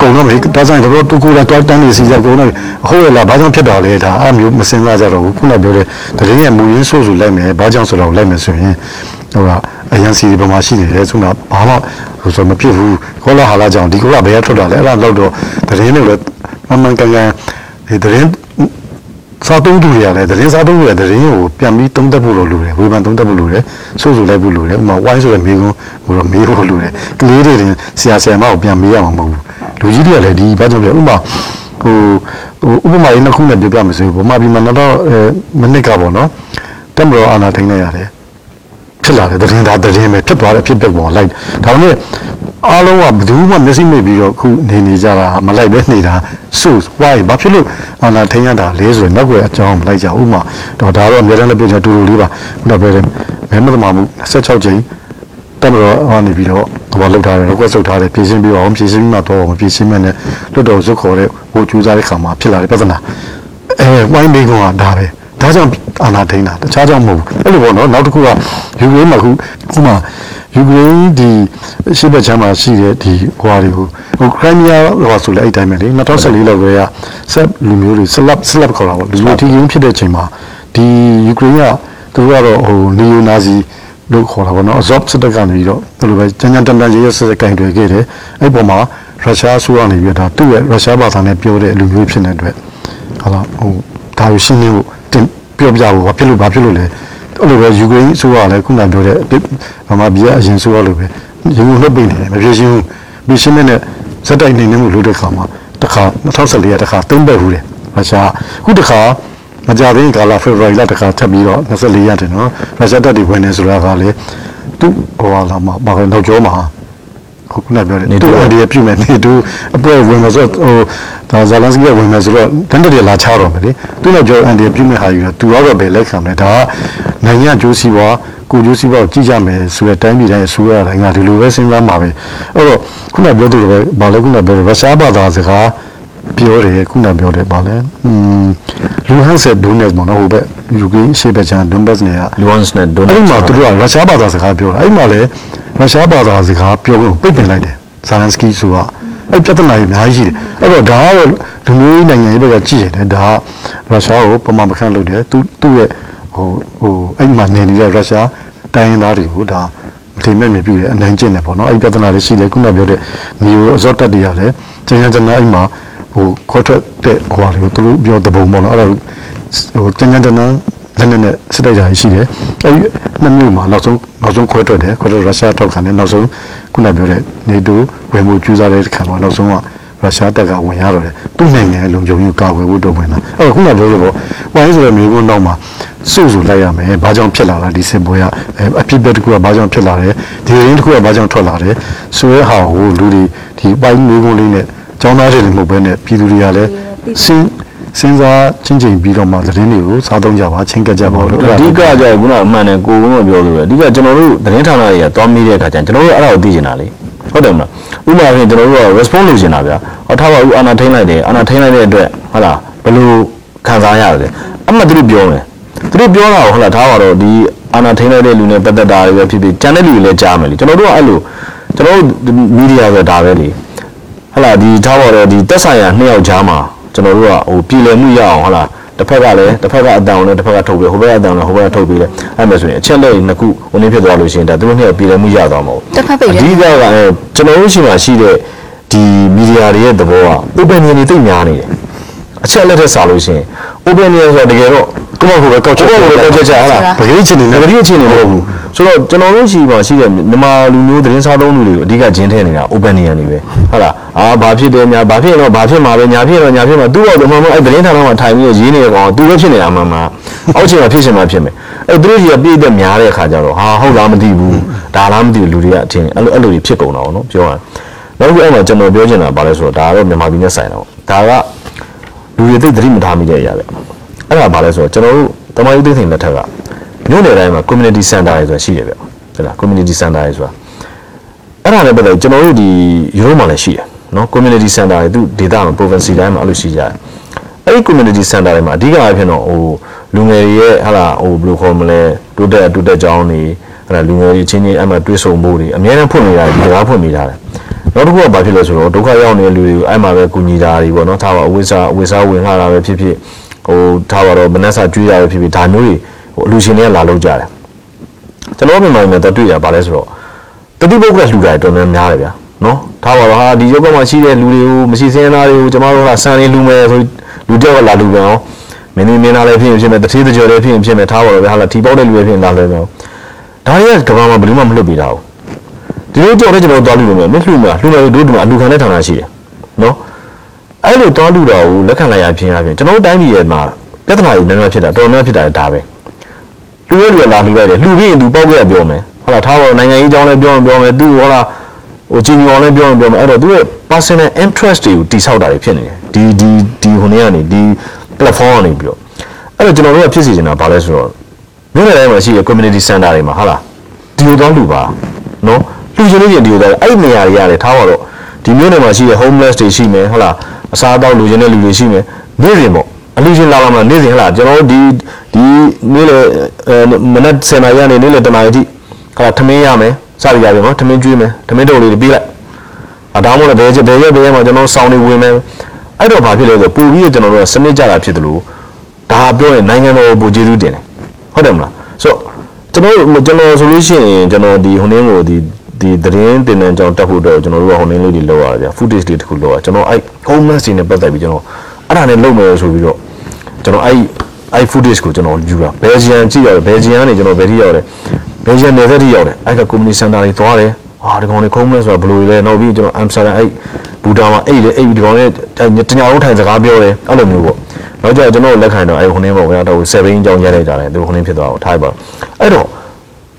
ကုန်တော့မေဒါဆိုင်တော့တူကူလာတော့တန်းနေစီကြကုန်တော့ဟုတ်ရလားဘာကြောင့်ဖြစ်တာလဲဒါအမျိုးမစင်စားကြတော့ဘူးခုနပြောတဲ့တရင်ရဲ့မူရင်းဆိုးဆိုလိုက်မယ်ဘာကြောင့်ဆိုတော့လိုက်မယ်ဆိုရင်ဟိုကအရန်စီဒီပမာရှိနေတယ်ဆိုတာဘာမှဟိုဆိုမဖြစ်ဘူးခေါ်လာဟာလာကြောင့်ဒီကောကဘယ်ရထွက်တာလဲအဲ့ဒါတော့တော့တရင်တွေလည်း မမှန်ကန်ကန်ဒီတရင်စားသုံးသူတွေကလည်းသတင်းစားသုံးသူတွေသတင်းကိုပြန်ပြီးသုံးသပ်ဖို့လိုတယ်ဝေဖန်သုံးသပ်ဖို့လိုတယ်ဆိုးဆိုလိုက်ဖို့လိုတယ်ဥပမာဝိုင်းဆိုတဲ့မိကုန်းဟိုတော့မေးဖို့လိုတယ်ကလေးတွေတင်ဆရာဆရာမကိုပြန်မေးရမှာမဟုတ်ဘူးလူကြီးတွေကလည်းဒီဘာကြောင့်လဲဥပမာဟိုဟိုဥပမာရင်းတစ်ခုနဲ့ပြောပြမယ်ဆိုရင်ဗမာပြည်မှာတော့အဲမနစ်ကပေါ့နော်တက်မတော်အာနာထိန်လိုက်ရတယ် ဖြစ်လာတယ်သတင်းသားသတင်းပဲဖြစ်သွားတယ်ဖြစ်ပက်ပေါ်လိုက်ဒါပေမဲ့အားလုံးကဘယ်သူမှမျက်စိမိတ်ပြီးတော့ခုနေနေကြတာမလိုက်ပဲနေတာဆိုဝိုင်းဘာဖြစ်လို့အာနာထိန်ရတာလဲဆိုရင်နောက်ွယ်အကြောင်းမလိုက်ကြဥပမာတော့ဒါတော့အများတန်းလည်းပြောချင်တူတူလေးပါခုနပြောတယ်မဲမသမာမှု16ချိန်တက်မတော်ဟောနေပြီးတော့ဟောလောက်ထားတယ်တော့ကွက်ဆုပ်ထားတယ်ပြင်ရှင်းပြီးအောင်ပြင်ရှင်းမှတော့မပြင်ရှင်းမဲ့နဲ့လွတ်တော်စုခေါ်တဲ့ဟိုကျူးစားတဲ့ခါမှာဖြစ်လာတဲ့ပြဿနာအဲဝိုင်းမိကောင်ကဒါပဲ ဒါကြောင့်အာနာထိန်တာတခြားကြောင့်မဟုတ်ဘူးအဲ့လိုပေါ့နော်နောက်တစ်ခုကယူကရိန်းမှာခုခုမှယူကရိန်းဒီရှေ့ဘက်ချမ်းမှာရှိတဲ့ဒီဟွာတွေကိုဟိုခရိုင်းမီးယားဟွာဆိုလဲအဲ့တိုင်းပဲလေ2014လောက်ကလေးကဆက်လူမျိုးတွေဆလပ်ဆလပ်ခေါ်တာပေါ့လူမျိုးတီးရင်းဖြစ်တဲ့ချိန်မှာဒီယူကရိန်းကသူတို့ကတော့ဟိုနီယိုနာဇီလို့ခေါ်တာပေါ့နော် Azov စစ်တပ်ကနေပြီးတော့ဒီလိုပဲကြမ်းကြမ်းတမ်းတမ်းရဲရဲဆက်ဆက်ကင်တွယ်ခဲ့တယ်အဲ့ပေါ်မှာရုရှားအစိုးရနေပြီးတော့ဒါသူ့ရဲ့ရုရှားဘာသာနဲ့ပြောတဲ့လူမျိုးဖြစ်နေတဲ့အတွက်ဟာလားဟိုဒါကိုရှင်းနေဖို့တင် ပြောပြဖို့ဘာဖြစ်လို့ဘာဖြစ်လို့လဲအဲ့လိုပဲယူကရိန်းအစိုးရလည်းခုနပြောတဲ့ဗမာပြည်ကအရင်အစိုးရလိုပဲယူနှုတ်ပိနေတယ်မဖြစ်ရှင်းဘူးပြီးရှင်းတဲ့စက်တိုက်နေနေမှုလို့တဲ့ခါမှာတစ်ခါ2014ရတစ်ခါသုံးပတ်ဘူးတယ်ရုရှားအခုတစ်ခါမကြသေးကာလဖေဖော်ဝါရီလတခါထပ်ပြီးတော့24ရက်တယ်နော်ရုရှားတပ်တွေဝင်နေဆိုတာကလေသူ့ဟိုဟာလာမှာဘာလဲနောက်ကျောမှာ ခုနပြောတယ်သူ့အဒီပြုမယ်နေသူအပွဲဝင်မဆိုဟိုဒါဇာလန်စကီကဝင်မယ်ဆိုတော့တန်တရလာချတော့မယ်လေသူ့နောက်ကျောအန်ဒီပြုမယ်ဟာယူတော့သူကတော့ပဲလက်ခံမယ်ဒါကနိုင်ငံကျိုးစီးပွားကိုကျိုးစီးပွားကိုကြည့်ကြမယ်ဆိုတဲ့တိုင်းပြည်တိုင်းအစိုးရတိုင်းကဒီလိုပဲစဉ်းစားမှာပဲအဲ့တော့ခုနပြောတယ်ပဲဘာလဲခုနပြောတယ်ရုရှားဘာသာစကားပြောတယ်ခုနပြောတယ်ဗာလဲอืมလူဟန်ဆက်ဒိုနက်ပေါ့နော်ဟိုဘက်ယူကရိန်းရှေ့ဘက်ချမ်းဒွန်ဘတ်နေကလူဝမ်စ်နဲ့ဒိုအဲ့နယ်ဒီမှာသူတို့ကရုရှားဘာသာစကားပြောတာအဲ့ဒီမှာလေ ရုရှားဘာသာစကားပြောလို့ပိတ်ပင်လိုက်တယ်ဇာလန်စကီဆိုတာအဲ့ပြဿနာကြီးအများကြီးရှိတယ်အဲ့တော့ဒါကတော့လူမျိုးနိုင်ငံရေးဘက်ကကြည့်ရတယ်ဒါကရုရှားကိုပမာမခန့်လုပ်တယ်သူသူ့ရဲ့ဟိုဟိုအဲ့ဒီမှာနေနေတဲ့ရုရှားတိုင်းရင်းသားတွေကိုဒါမထိမဲ့မြပြည့်တယ်အနိုင်ကျင့်တယ်ပေါ့နော်အဲ့ဒီပြဿနာတွေရှိတယ်ခုနပြောတဲ့မျိုးအစောတက်တွေရတယ်ကျန်ကျန်ကျန်အဲ့မှာဟိုခေါ်ထွက်တဲ့ဟိုဟာတွေကိုသူတို့ပြောတဲ့ပုံပေါ့နော်အဲ့ဒါဟိုကျန်ကျန်ကျန် လက်နဲ့နဲ့စစ်တိုက်ကြရရှိတယ်အဲဒီနှစ်မျိုးမှာနောက်ဆုံးနောက်ဆုံးခွဲထွက်တယ်ခွဲထွက်ရုရှားထောက်ခံတယ်နောက်ဆုံးခုနပြောတဲ့နေတိုးဝင်မှုကျူးစားတဲ့ခံမှာနောက်ဆုံးကရုရှားတပ်ကဝင်ရတော့တယ်သူ့နိုင်ငံလုံခြုံရေးကာကွယ်ဖို့တော့ဝင်လာအဲ့တော့ခုနပြောလို့ပေါ့ဝိုင်းဆိုတဲ့မျိုးကတော့မှစုစုလိုက်ရမယ်ဘာကြောင့်ဖြစ်လာတာဒီစစ်ပွဲကအဖြစ်အပျက်တစ်ခုကဘာကြောင့်ဖြစ်လာတယ်ဒီရင်းတစ်ခုကဘာကြောင့်ထွက်လာတယ်ဆိုရဲဟာကိုလူတွေဒီပိုင်းမျိုးကုန်းလေးနဲ့ကျောင်းသားတွေလည်းမဟုတ်ဘဲနဲ့ပြည်သူတွေကလည်းစဉ် စဉ်းစားချင်းချင်းပြီးတော့မှသတင်းတွေကိုစားသုံးကြပါချင်းကပ်ကြပါလို့အဓိကကြောင့်ခုနအမှန်နဲ့ကိုယ်ကပြောလို့ပဲအဓိကကျွန်တော်တို့သတင်းဌာနတွေကသွားမိတဲ့အခါကျရင်ကျွန်တော်တို့အဲ့ဒါကိုသိချင်တာလေဟုတ်တယ်မလားဥပမာဖြင့်ကျွန်တော်တို့က response လုပ်ချင်တာဗျာဟောထားပါဦးအာနာထိန်းလိုက်တယ်အာနာထိန်းလိုက်တဲ့အတွက်ဟုတ်လားဘယ်လိုခံစားရလဲအမှသူတို့ပြောမယ်သူတို့ပြောတာကိုဟုတ်လားထားပါတော့ဒီအာနာထိန်းလိုက်တဲ့လူနဲ့ပတ်သက်တာတွေပဲဖြစ်ဖြစ်ကြံတဲ့လူတွေလည်းကြားမယ်လေကျွန်တော်တို့ကအဲ့လိုကျွန်တော်တို့မီဒီယာဆိုတာဒါပဲလေဟုတ်လားဒီထားပါတော့ဒီတက်ဆိုင်ရာနှစ်ယောက်ကြားမှာ ကျွန်တော်တို့ကဟိုပြည်လည်မှုရအောင်ဟုတ်လားတစ်ဖက်ကလည်းတစ်ဖက်ကအတန်ကိုလည်းတစ်ဖက်ကထုတ်ပြီးဟိုဘက်ကအတန်ကိုလည်းဟိုဘက်ကထုတ်ပြီးလဲအဲ့မဲ့ဆိုရင်အချက်လက်နှစ်ခုဟိုနည်းဖြစ်သွားလို့ရှိရင်ဒါသူတို့နှစ်ယောက်ပြည်လည်မှုရသွားမှာပေါ့တစ်ဖက်ပိတ်တယ်အဓိကကအဲကျွန်တော်တို့ရှိမှရှိတဲ့ဒီမီဒီယာတွေရဲ့သဘောက opinion တွေသိပ်များနေတယ်အချက်လက်ထက်စာလို့ရှိရင် opinion ဆိုတာတကယ်တော့ ကိုယ့်ဘက်ကိုပဲကောက်ချက်ကိုယ်ပဲကောက်ချက်ချဟုတ်လားပရိချင်းနေငနဲ့ပတိအခြေအနေမဟုတ်ဘူးဆိုတော့ကျွန်တော်တို့ရှိမှရှိတဲ့မြန်မာလူမျိုးသတင်းစားသုံးလူတွေကိုအဓိကဂျင်းထဲနေတာ opinion တွေပဲဟုတ်လားအာဘာဖြစ်တယ်ညာဘာဖြစ်ရင်တော့ဘာဖြစ်မှာပဲညာဖြစ်ရင်တော့ညာဖြစ်မှာသူ့တော့ဒီမှာမဟုတ်အဲ့သတင်းဌာနမှာထိုင်ပြီးရေးနေတဲ့ကောင်ကသူပဲဖြစ်နေတာမှန်မှန်အောက်ခြေမှာဖြစ်ရှင်မှာဖြစ်မယ်အဲ့သူတို့ကြီးကပြည့်တဲ့များတဲ့အခါကျတော့ဟာဟုတ်လားမသိဘူးဒါလားမသိဘူးလူတွေကအထင်အဲ့လိုအဲ့လိုတွေဖြစ်ကုန်တာပေါ့နော်ပြောရရင်နောက်တစ်ခုအဲ့မှာကျွန်တော်ပြောချင်တာဘာလဲဆိုတော့ဒါကတော့မြန်မာပြည်နဲ့ဆိုင်တော့ဒါကလူတွေသိသတိမထားမိတဲ့အရာပဲ အဲ့ဒါဘာလဲဆိုတော့ကျွန်တော်တို့တမန်ယူသိသိလက်ထက်ကမြို့နယ်တိုင်းမှာ community center တွေဆိုတာရှိတယ်ဗျဟုတ်လား community center တွေဆိုတာအဲ့ဒါလည်းပတ်သက်ကျွန်တော်တို့ဒီယူရိုမှာလည်းရှိတယ်နော် community center တွေသူဒေတာမှာ province တိုင်းမှာအဲ့လိုရှိကြတယ်အဲ့ဒီ community center တွေမှာအဓိကအဖြစ်တော့ဟိုလူငယ်တွေရဲ့ဟာလာဟိုဘယ်လိုခေါ်မလဲတိုးတက်တိုးတက်ကြောင်းတွေအဲ့ဒါလူငယ်တွေချင်းချင်းအဲ့မှာတွေ့ဆုံမှုတွေအများနဲ့ဖွင့်နေတာဒီတကားဖွင့်နေကြတယ်နောက်တစ်ခုကဘာဖြစ်လဲဆိုတော့ဒုက္ခရောက်နေတဲ့လူတွေကိုအဲ့မှာပဲကူညီတာတွေပေါ့နော်ထားပါအဝိစာအဝိစာဝင်လာတာပဲဖြစ်ဖြစ် ဟိုထားပါတော့မနှက်စာကျွေးရပဲဖြစ်ဖြစ်ဒါမျိုးတွေဟိုအလူရှင်တွေကလာလို့ကြတယ်ကျွန်တော်မြန်မာပြည်မှာတော့တွေ့ရပါလဲဆိုတော့တတိပုဂ္ဂလလှူတာတော်တော်များတယ်ဗျာနော်ထားပါတော့ဟာဒီရုပ်ကမှရှိတဲ့လူတွေကိုမရှိစင်းသားတွေကိုကျွန်တော်တို့ကစံလေးလူမယ်ဆိုလူတယောက်ကလာလူပြန်အောင်မင်းမင်းသားလည်းဖြစ်ရင်ဖြစ်မယ်တတိတကြော်လည်းဖြစ်ရင်ဖြစ်မယ်ထားပါတော့ဗျာဟာလာထီပေါက်တဲ့လူတွေဖြစ်ရင်လာလဲမယ်ဒါတွေကကဘာမှဘယ်လိုမှမလွတ်ပြတာဘူးဒီလိုကြော်တဲ့ကျွန်တော်သွားလူလို့မယ်မလှူမလားလှူမယ်တို့ဒီမှာအလူခံတဲ့ဌာနရှိတယ်နော် အဲ့လိုသွားလူတာကိုလက်ခံလိုက်ရခြင်းအပြင်ကျွန်တော်တို့တိုင်းပြည်ရဲ့မှာပြဿနာတွေနည်းနည်းဖြစ်တာတော်တော်များဖြစ်တာဒါပဲလူရဲလူလာလူလိုက်တယ်လူပြီးရင်သူပေါက်ခဲ့ပြောမယ်ဟုတ်လားထားပါတော့နိုင်ငံရေးအကြောင်းလည်းပြောရင်ပြောမယ်သူဟောလားဟိုဂျီနီအောင်လည်းပြောရင်ပြောမယ်အဲ့တော့သူရဲ့ personal interest တွေကိုတိဆောက်တာတွေဖြစ်နေတယ်ဒီဒီဒီဟိုနေကနေဒီ platform ကနေပြီးတော့အဲ့တော့ကျွန်တော်တို့ကဖြစ်စီနေတာဘာလဲဆိုတော့မြို့နယ်တိုင်းမှာရှိတဲ့ community center တွေမှာဟုတ်လားဒီလိုတော့လူပါနော်လူချင်းချင်းဒီလိုတော့အဲ့ဒီနေရာတွေရတယ်ထားပါတော့ဒီမြို့နယ်မှာရှိတဲ့ homeless တွေရှိမယ်ဟုတ်လား အစားအသောက်လူချင်းတဲ့လူတွေရှိမယ်နေ့စဉ်ပေါ့အလူချင်းလာလာမှာနေ့စဉ်ဟလားကျွန်တော်တို့ဒီဒီနေ့လေမနက်7နာရီကနေနေ့လေ10နာရီအထိဟလာထမင်းရမယ်စရရပြီနော်ထမင်းကျွေးမယ်ထမင်းတုပ်လေးတွေပြီးလိုက်အတောင်းမို့လည်းဘယ်ချက်ဘယ်ရက်ဘယ်ရက်မှာကျွန်တော်စောင်းနေဝင်မယ်အဲ့တော့ဘာဖြစ်လဲဆိုပူပြီးတော့ကျွန်တော်တို့ကစနစ်ကြတာဖြစ်တယ်လို့ဒါပြောရင်နိုင်ငံတော်ပူကျေးဇူးတင်တယ်ဟုတ်တယ်မလားဆိုကျွန်တော်ကျွန်တော်ဆိုလို့ရှိရင်ကျွန်တော်ဒီဟိုနင်းကိုဒီ ဒီသတင်းတင်တဲ့ကြောင်တက်ဖို့အတွက်ကျွန်တော်တို့ကဟိုနင်းလေးတွေလောက်ရတယ်ဗျ footage တွေတခုလောက်ရကျွန်တော်အဲ့ homeless တွေနဲ့ပတ်သက်ပြီးကျွန်တော်အဲ့ဒါနဲ့လုပ်မယ်ဆိုပြီးတော့ကျွန်တော်အဲ့အဲ့ footage ကိုကျွန်တော်ယူတာဘယ်ဂျီယန်ကြည့်ရတယ်ဘယ်ဂျီယန်ကနေကျွန်တော်ဘယ်ထိရောက်တယ်ဘယ်ဂျီယန်နယ်သက်ထိရောက်တယ်အဲ့က community center တွေသွားတယ်ဟာဒီကောင်တွေ homeless ဆိုတာဘယ်လိုလဲနောက်ပြီးကျွန်တော် Amsterdam အဲ့ဘူတာမှာအဲ့လေအဲ့ဒီကောင်တွေတညာလုံးထိုင်စကားပြောတယ်အဲ့လိုမျိုးပေါ့နောက်ကျကျွန်တော်လက်ခံတော့အဲ့ဟိုနင်းပေါ့ဗျာတော့7အကြောင်းရိုက်လိုက်ကြတယ်သူဟိုနင်းဖြစ်သွားတော့ထားပါအဲ့တော့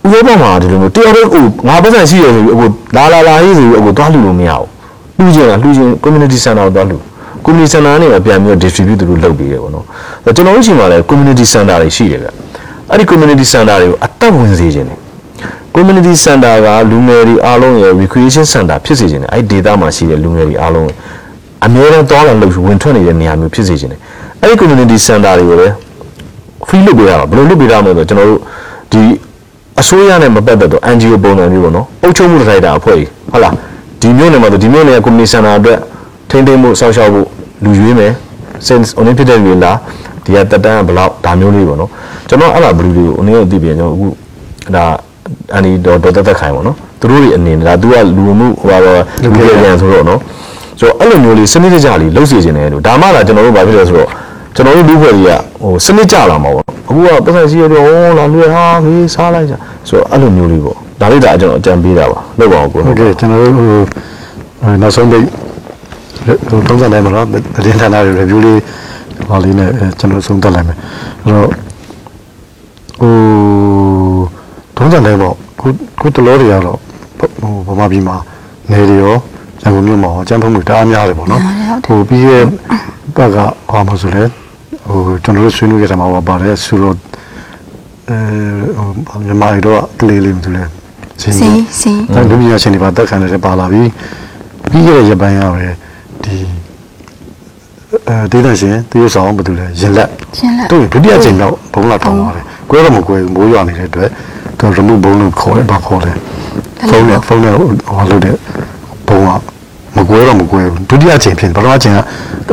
ဥရောပမှာဒီလိုမျိုးတရားတော့ဟိုငါပတ်စံရှိရဆိုပြီးအခုလာလာလာရေးဆိုပြီးအခုသွားလူလို့မရဘူးလူချင်းလားလူချင်း community center ကိုသွားလူ community center နဲ့ပြန်ပြီးတော့ distribute သူတို့လုပ်ပေးတယ်ပေါ့နော်။ကျွန်တော်တို့ရှိမှလည်း community center တွေရှိတယ်ဗျ။အဲ့ဒီ community center တွေကိုအသက်ဝင်စေခြင်းတယ်။ community center ကလူငယ်တွေအားလုံးရဲ့ recreation center ဖြစ်စေခြင်းတယ်။အဲ့ဒီ data မှာရှိတဲ့လူငယ်တွေအားလုံးအများနဲ့သွားလာလို့ဝင်ထွက်နေတဲ့နေရာမျိုးဖြစ်စေခြင်းတယ်။အဲ့ဒီ community center တွေကိုလည်း free လုပ်ပေးရတာဘယ်လိုလုပ်ပေးရမလဲဆိုတော့ကျွန်တော်တို့ဒီ အစိုးရနဲ့မပတ်သက်တော့ NGO ပုံစံမျိုးပေါ့နော်။အုပ်ချုပ်မှုတိုက်တာအဖွဲ့ကြီးဟုတ်လား။ဒီမျိုးနယ်မှာဆိုဒီမျိုးနယ် community center အတွက်ထိမ့်သိမ့်မှုစောင့်ရှောက်ဖို့လူရွေးမယ် since အနည်းဖြစ်တဲ့လူလားဒီကတက်တန်းကဘယ်လောက်ဒါမျိုးလေးပေါ့နော်ကျွန်တော်အဲ့ဒါဘလူးလေးကိုအနည်းကိုသိပြန်ကျွန်တော်အခုဒါအန်ဒီဒေါ်ဒေါ်တက်တက်ခိုင်ပေါ့နော်သူတို့တွေအနေနဲ့ဒါသူကလူမှုဟိုပါတော့လူပြေပြန်ဆိုတော့နော်ဆိုတော့အဲ့လိုမျိုးလေးစနစ်တကျလေးလှုပ်စီခြင်းတယ်လို့ဒါမှလာကျွန်တော်တို့ဘာဖြစ်လဲဆိုတော့ ကျွန်တော်တို့လူ့ဖွဲ့ကြီးကဟိုစနစ်ကြလာမှာပေါ့အခုကပတ်သက်ရှိရတော့ဟောလာလွယ်ဟာခေးစားလိုက်ကြဆိုတော့အဲ့လိုမျိုးလေးပေါ့ဒါလေးဒါကျွန်တော်အကြံပေးတာပါလောက်ပါအောင်ကိုဟုတ်ကဲ့ကျွန်တော်တို့ဟိုနောက်ဆုံးပိတ်ဟိုတုံးစံတိုင်းမှာတော့တည်င်းဌာနတွေ review လေးဟောလေးနဲ့ကျွန်တော်ဆုံးသက်လိုက်မယ်အဲ့တော့ဟိုတုံးစံတိုင်းပေါ့ခုခုတလောတွေကတော့ဟိုဗမာပြည်မှာနေတွေရောရန်ကုန်မြို့မှာရောအကြမ်းဖက်မှုတအားများတယ်ပေါ့နော်ဟိုပြီးရဲ့ဘက်ကဟောမှာဆိုလဲ ဟိုကျွန်တော်တို့ဆွေးနွေးကြတာမှာပါတယ်ဆိုတော့အဲဟိုမြန်မာတွေတော့ကလေးလေးမသူလဲစင်းစီစီအဲလူမျိုးချင်းတွေပါတက်ခံနေတယ်ပါလာပြီပြီးခဲ့တဲ့ရပိုင်းရပဲဒီအဲဒေသရှင်တရုတ်ဆောင်ဘာတူလဲရင်လက်ရှင်လက်တို့ဒုတိယချိန်တော့ဘုံလာထောင်ပါတယ်ကွဲတော့မကွဲဘူးမိုးရွာနေတဲ့အတွက်သူရမှုဘုံလို့ခေါ်တယ်ဘာခေါ်လဲဖုန်းနဲ့ဖုန်းနဲ့ဟောလို့တဲ့ဘုံကမ ကွဲတော့မကွဲဘူးဒုတိယချိန်ဖြစ်ပထမချိန်က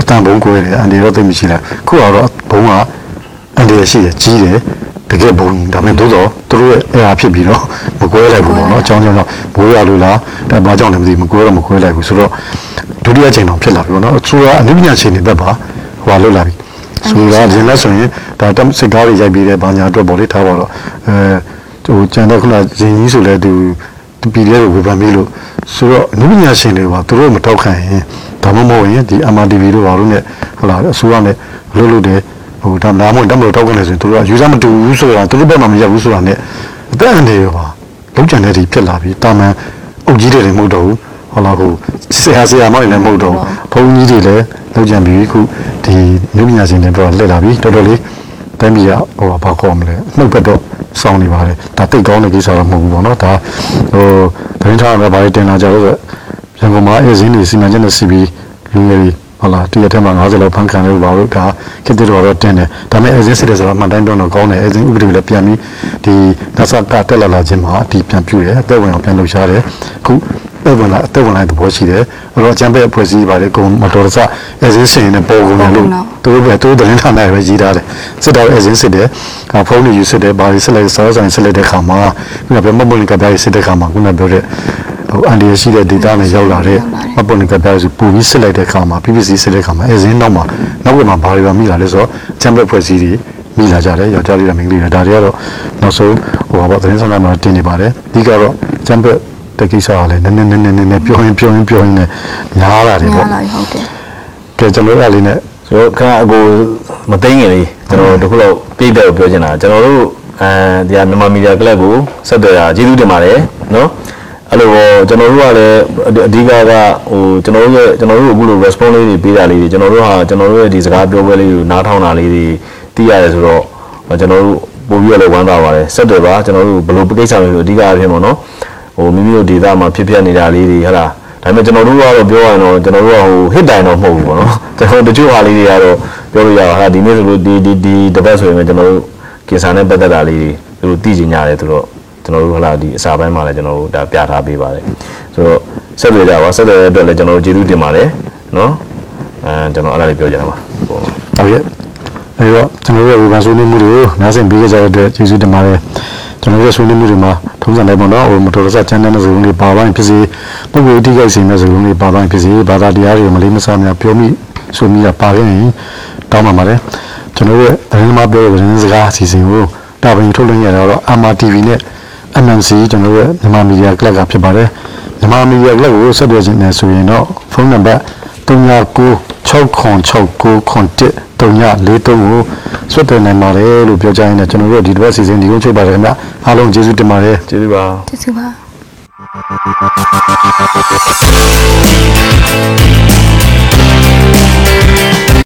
အတန်ဘုံကွဲတယ်အန်ဒီတော့သိမရှိလားခုကတော့ဘုံကအန်ဒီရရှိတယ်ကြီးတယ်တကယ်ဘုံဒါပေမဲ့သို့တော့သူတို့ရဲ့အဲ့ဟာဖြစ်ပြီးတော့မကွဲလိုက်ဘူးပေါ့နော်အကြောင်းကြောင့်မိုးရွာလို့လားဒါဘာကြောင့်လဲမသိဘူးမကွဲတော့မကွဲလိုက်ဘူးဆိုတော့ဒုတိယချိန်တော့ဖြစ်လာပြီပေါ့နော်အစိုးရအနည်းငယ်ချိန်နေသက်ပါဟိုလွတ်လာပြီဆိုတာရင်လဲဆိုရင်ဒါတမ်စစ်ကားတွေရိုက်ပြီးတဲ့ဘာညာအတွက်ပေါ့လေထားပါတော့အဲဟိုကျန်တဲ့ခုနရင်ကြီးဆိုလဲသူသူ ပြည်လဲကိုဝေဖန်ပြီးလို့ဆိုတော့အနည်းညာရှင်တွေကသူတို့မတောက်ခံရင်ဒါမှမဟုတ်ရင်ဒီ MRTV တို့ဘာလို့ ਨੇ ဟလာအစိုးရနဲ့လှုပ်လို့တယ်ဟိုဒါမှမဟုတ်တမလို့တောက်ခံနေဆိုရင်သူတို့ကယူဆမတူဘူးဆိုတာသူတို့ဘက်မှာမရက်ဘူးဆိုတာ ਨੇ အသက်အန္တရာယ်ပါလုံးချန်တဲ့ဒီဖြစ်လာပြီးတာမန်အုပ်ကြီးတယ်တွေမဟုတ်တော့ဘူးဟုတ်လားကိုဆရာဆရာမတွေလည်းမဟုတ်တော့ဘုန်းကြီးတွေလည်းလောက်ကြံပြီးခုဒီလူပညာရှင်တွေတော့လက်လာပြီတော်တော်လေးတိုင်းပြည်ကဟိုဘာခေါ်မလဲနှုတ်ဘက်တော့ စောင်းနေပါတယ်ဒါတိတ်ကောင်းတဲ့ကိစ္စတော့မဟုတ်ဘူးပေါ့နော်ဒါဟိုသတင်းထားရတဲ့ဘာတွေတင်လာကြလို့ရန်ကုန်မှာအဲဇင်းတွေစီမံချက်နဲ့စီပြီးလူငယ်တွေဟုတ်လားတရက်ထဲမှာ90လောက်ဖန်ခံလို့ပါလို့ဒါခေတ္တတော်တော့တင်တယ်ဒါပေမဲ့အဲဇင်းစစ်တယ်ဆိုတော့မှန်တိုင်းပြောတော့ကောင်းတယ်အဲဇင်းဥပဒေလည်းပြန်ပြီးဒီနတ်ဆကတက်လာလာခြင်းမှာဒီပြန်ပြည့်တယ်အသက်ဝင်အောင်ပြန်လုပ်ရှားတယ်အခု အသက်ဝင်လာအသက်ဝင်လာတဲ့သဘောရှိတယ်အဲ့တော့အချမ်းပဲအဖွဲ့အစည်းပါလေကုံမတော်တဆအဲဇင်းစင်နဲ့ပေါ်ကုန်တယ်လို့သူတို့ပဲသူတို့တင်ထားနိုင်ပဲရေးထားတယ်စစ်တော်အဲဇင်းစစ်တယ်ဖုန်းတွေယူစစ်တယ်ဘာတွေစစ်လိုက်စောဆိုင်စစ်လိုက်တဲ့ခါမှာခုနကပြောမမလင်ကပြားစစ်တဲ့ခါမှာခုနပြောတဲ့ဟိုအန်ဒီရရှိတဲ့ data နဲ့ရောက်လာတဲ့မပေါ်လင်ကပြားစုပူပြီးစစ်လိုက်တဲ့ခါမှာ PPC စစ်တဲ့ခါမှာအဲဇင်းနောက်မှာနောက်ကမှဘာတွေပါမိလာလဲဆိုတော့ချမ်းပဲဖွဲ့စည်းတွေမိလာကြတယ်ယောက်ျားလေးနဲ့မိန်းကလေးတွေဒါတွေကတော့နောက်ဆုံးဟိုဘာသတင်းဆောင်မှာတင်နေပါတယ်အဓိကတော့ချမ်းပဲ တကိစ္စကလည်းနည်းနည်းနည်းနည်းနည်းနည်းပြောရင်ပြောရင်ပြောရင်လည်းများလာတယ်ညာပေါ့လာပြီဟုတ်တယ်ကဲကျွန်တော်အဲ့လေးနဲ့ဆိုတော့ခဏအကိုမသိငယ်လေးကျွန်တော်တို့တခုတော့ပြည့်တဲ့ကိုပြောချင်တာကျွန်တော်တို့အဲဒီကမြန်မာမီဒီယာကလပ်ကိုဆက်သွယ်တာကျေးဇူးတင်ပါတယ်နော်အဲ့လိုပေါ့ကျွန်တော်တို့ကလည်းအဓိကကဟိုကျွန်တော်တို့ရဲ့ကျွန်တော်တို့အခုလို response လေးတွေပေးတာလေးတွေကျွန်တော်တို့ဟာကျွန်တော်တို့ရဲ့ဒီစကားပြောပွဲလေးကိုနားထောင်တာလေးတွေသိရတယ်ဆိုတော့ကျွန်တော်တို့ပို့ပြီးတော့လည်းဝမ်းသာပါတယ်ဆက်သွယ်ပါကျွန်တော်တို့ဘယ်လိုကိစ္စမျိုးဆိုအဓိကအဖြစ်ပေါ့နော် ဟိုမိမိတို့ဒေတာမှာဖြစ်ပျက်နေတာလေးတွေဟဟလားဒါပေမဲ့ကျွန်တော်တို့ကတော့ပြောရရင်တော့ကျွန်တော်တို့ကဟို hit တိုင်တော့မဟုတ်ဘူးပေါ့နော်ကျွန်တော်တို့တချို့ဟာလေးတွေကတော့ပြောလို့ရပါဟာဒီနေ့ဆိုလို့ဒီဒီဒီတစ်ပတ်ဆိုရင်ကျွန်တော်တို့ကင်ဆာနဲ့ပတ်သက်တာလေးတွေသူတို့သိကျင်ကြတယ်သူတို့ကျွန်တော်တို့ဟလာဒီအစာပိုင်းမှာလည်းကျွန်တော်တို့ဒါပြထားပေးပါတယ်ဆိုတော့ဆက်သွယ်ကြပါဆက်သွယ်တဲ့အတွက်လည်းကျွန်တော်တို့ကျေးဇူးတင်ပါတယ်နော်အဲကျွန်တော်အဲ့ဒါလေးပြောကြတာပါဟိုဟုတ်ရဲ့အဲတော့ကျွန်တော်တို့ရဲ့ဝေဖန်ဆွေးနွေးမှုတွေကိုနားဆင်ပေးကြတဲ့အတွက်ကျေးဇူးတင်ပါတယ်ကျွန်တော်တို့ရဲ့ဆွေးနွေးမှုတွေမှာ ထုံးစံတိုင်းပေါ့နော်ဟိုမတော်တဆချမ်းတဲ့စကားလုံးတွေပါပိုင်းဖြစ်စေပုဂ္ဂိုလ်အတိတ်စိတ်မဲ့စကားလုံးတွေပါပိုင်းဖြစ်စေဘာသာတရားတွေမလေးမစားများပြောမိဆိုမိတာပါခဲ့ရင်တောင်းပါပါတယ်ကျွန်တော်တို့ရဲ့သတင်းမှာပြောတဲ့သတင်းစကားအစီအစဉ်ကိုတာဝန်ထုတ်လွှင့်ရတာတော့ MRTV နဲ့ MNC ကျွန်တော်တို့ရဲ့မြန်မာမီဒီယာကလပ်ကဖြစ်ပါတယ်မြန်မာမီဒီယာကလပ်ကိုဆက်သွယ်ခြင်းနဲ့ဆိုရင်တော့ဖုန်းနံပါတ်399669 343ကိုဆွတ်တယ်နိုင်ပါတယ်လို့ပြောကြရင်လည်းကျွန်တော်တို့ဒီတစ်ပတ်စီစဉ်ဒီကိုချုပ်ပါတယ်ခင်ဗျအားလုံးကျေးဇူးတင်ပါတယ်ကျေးဇူးပါကျေးဇူးပါ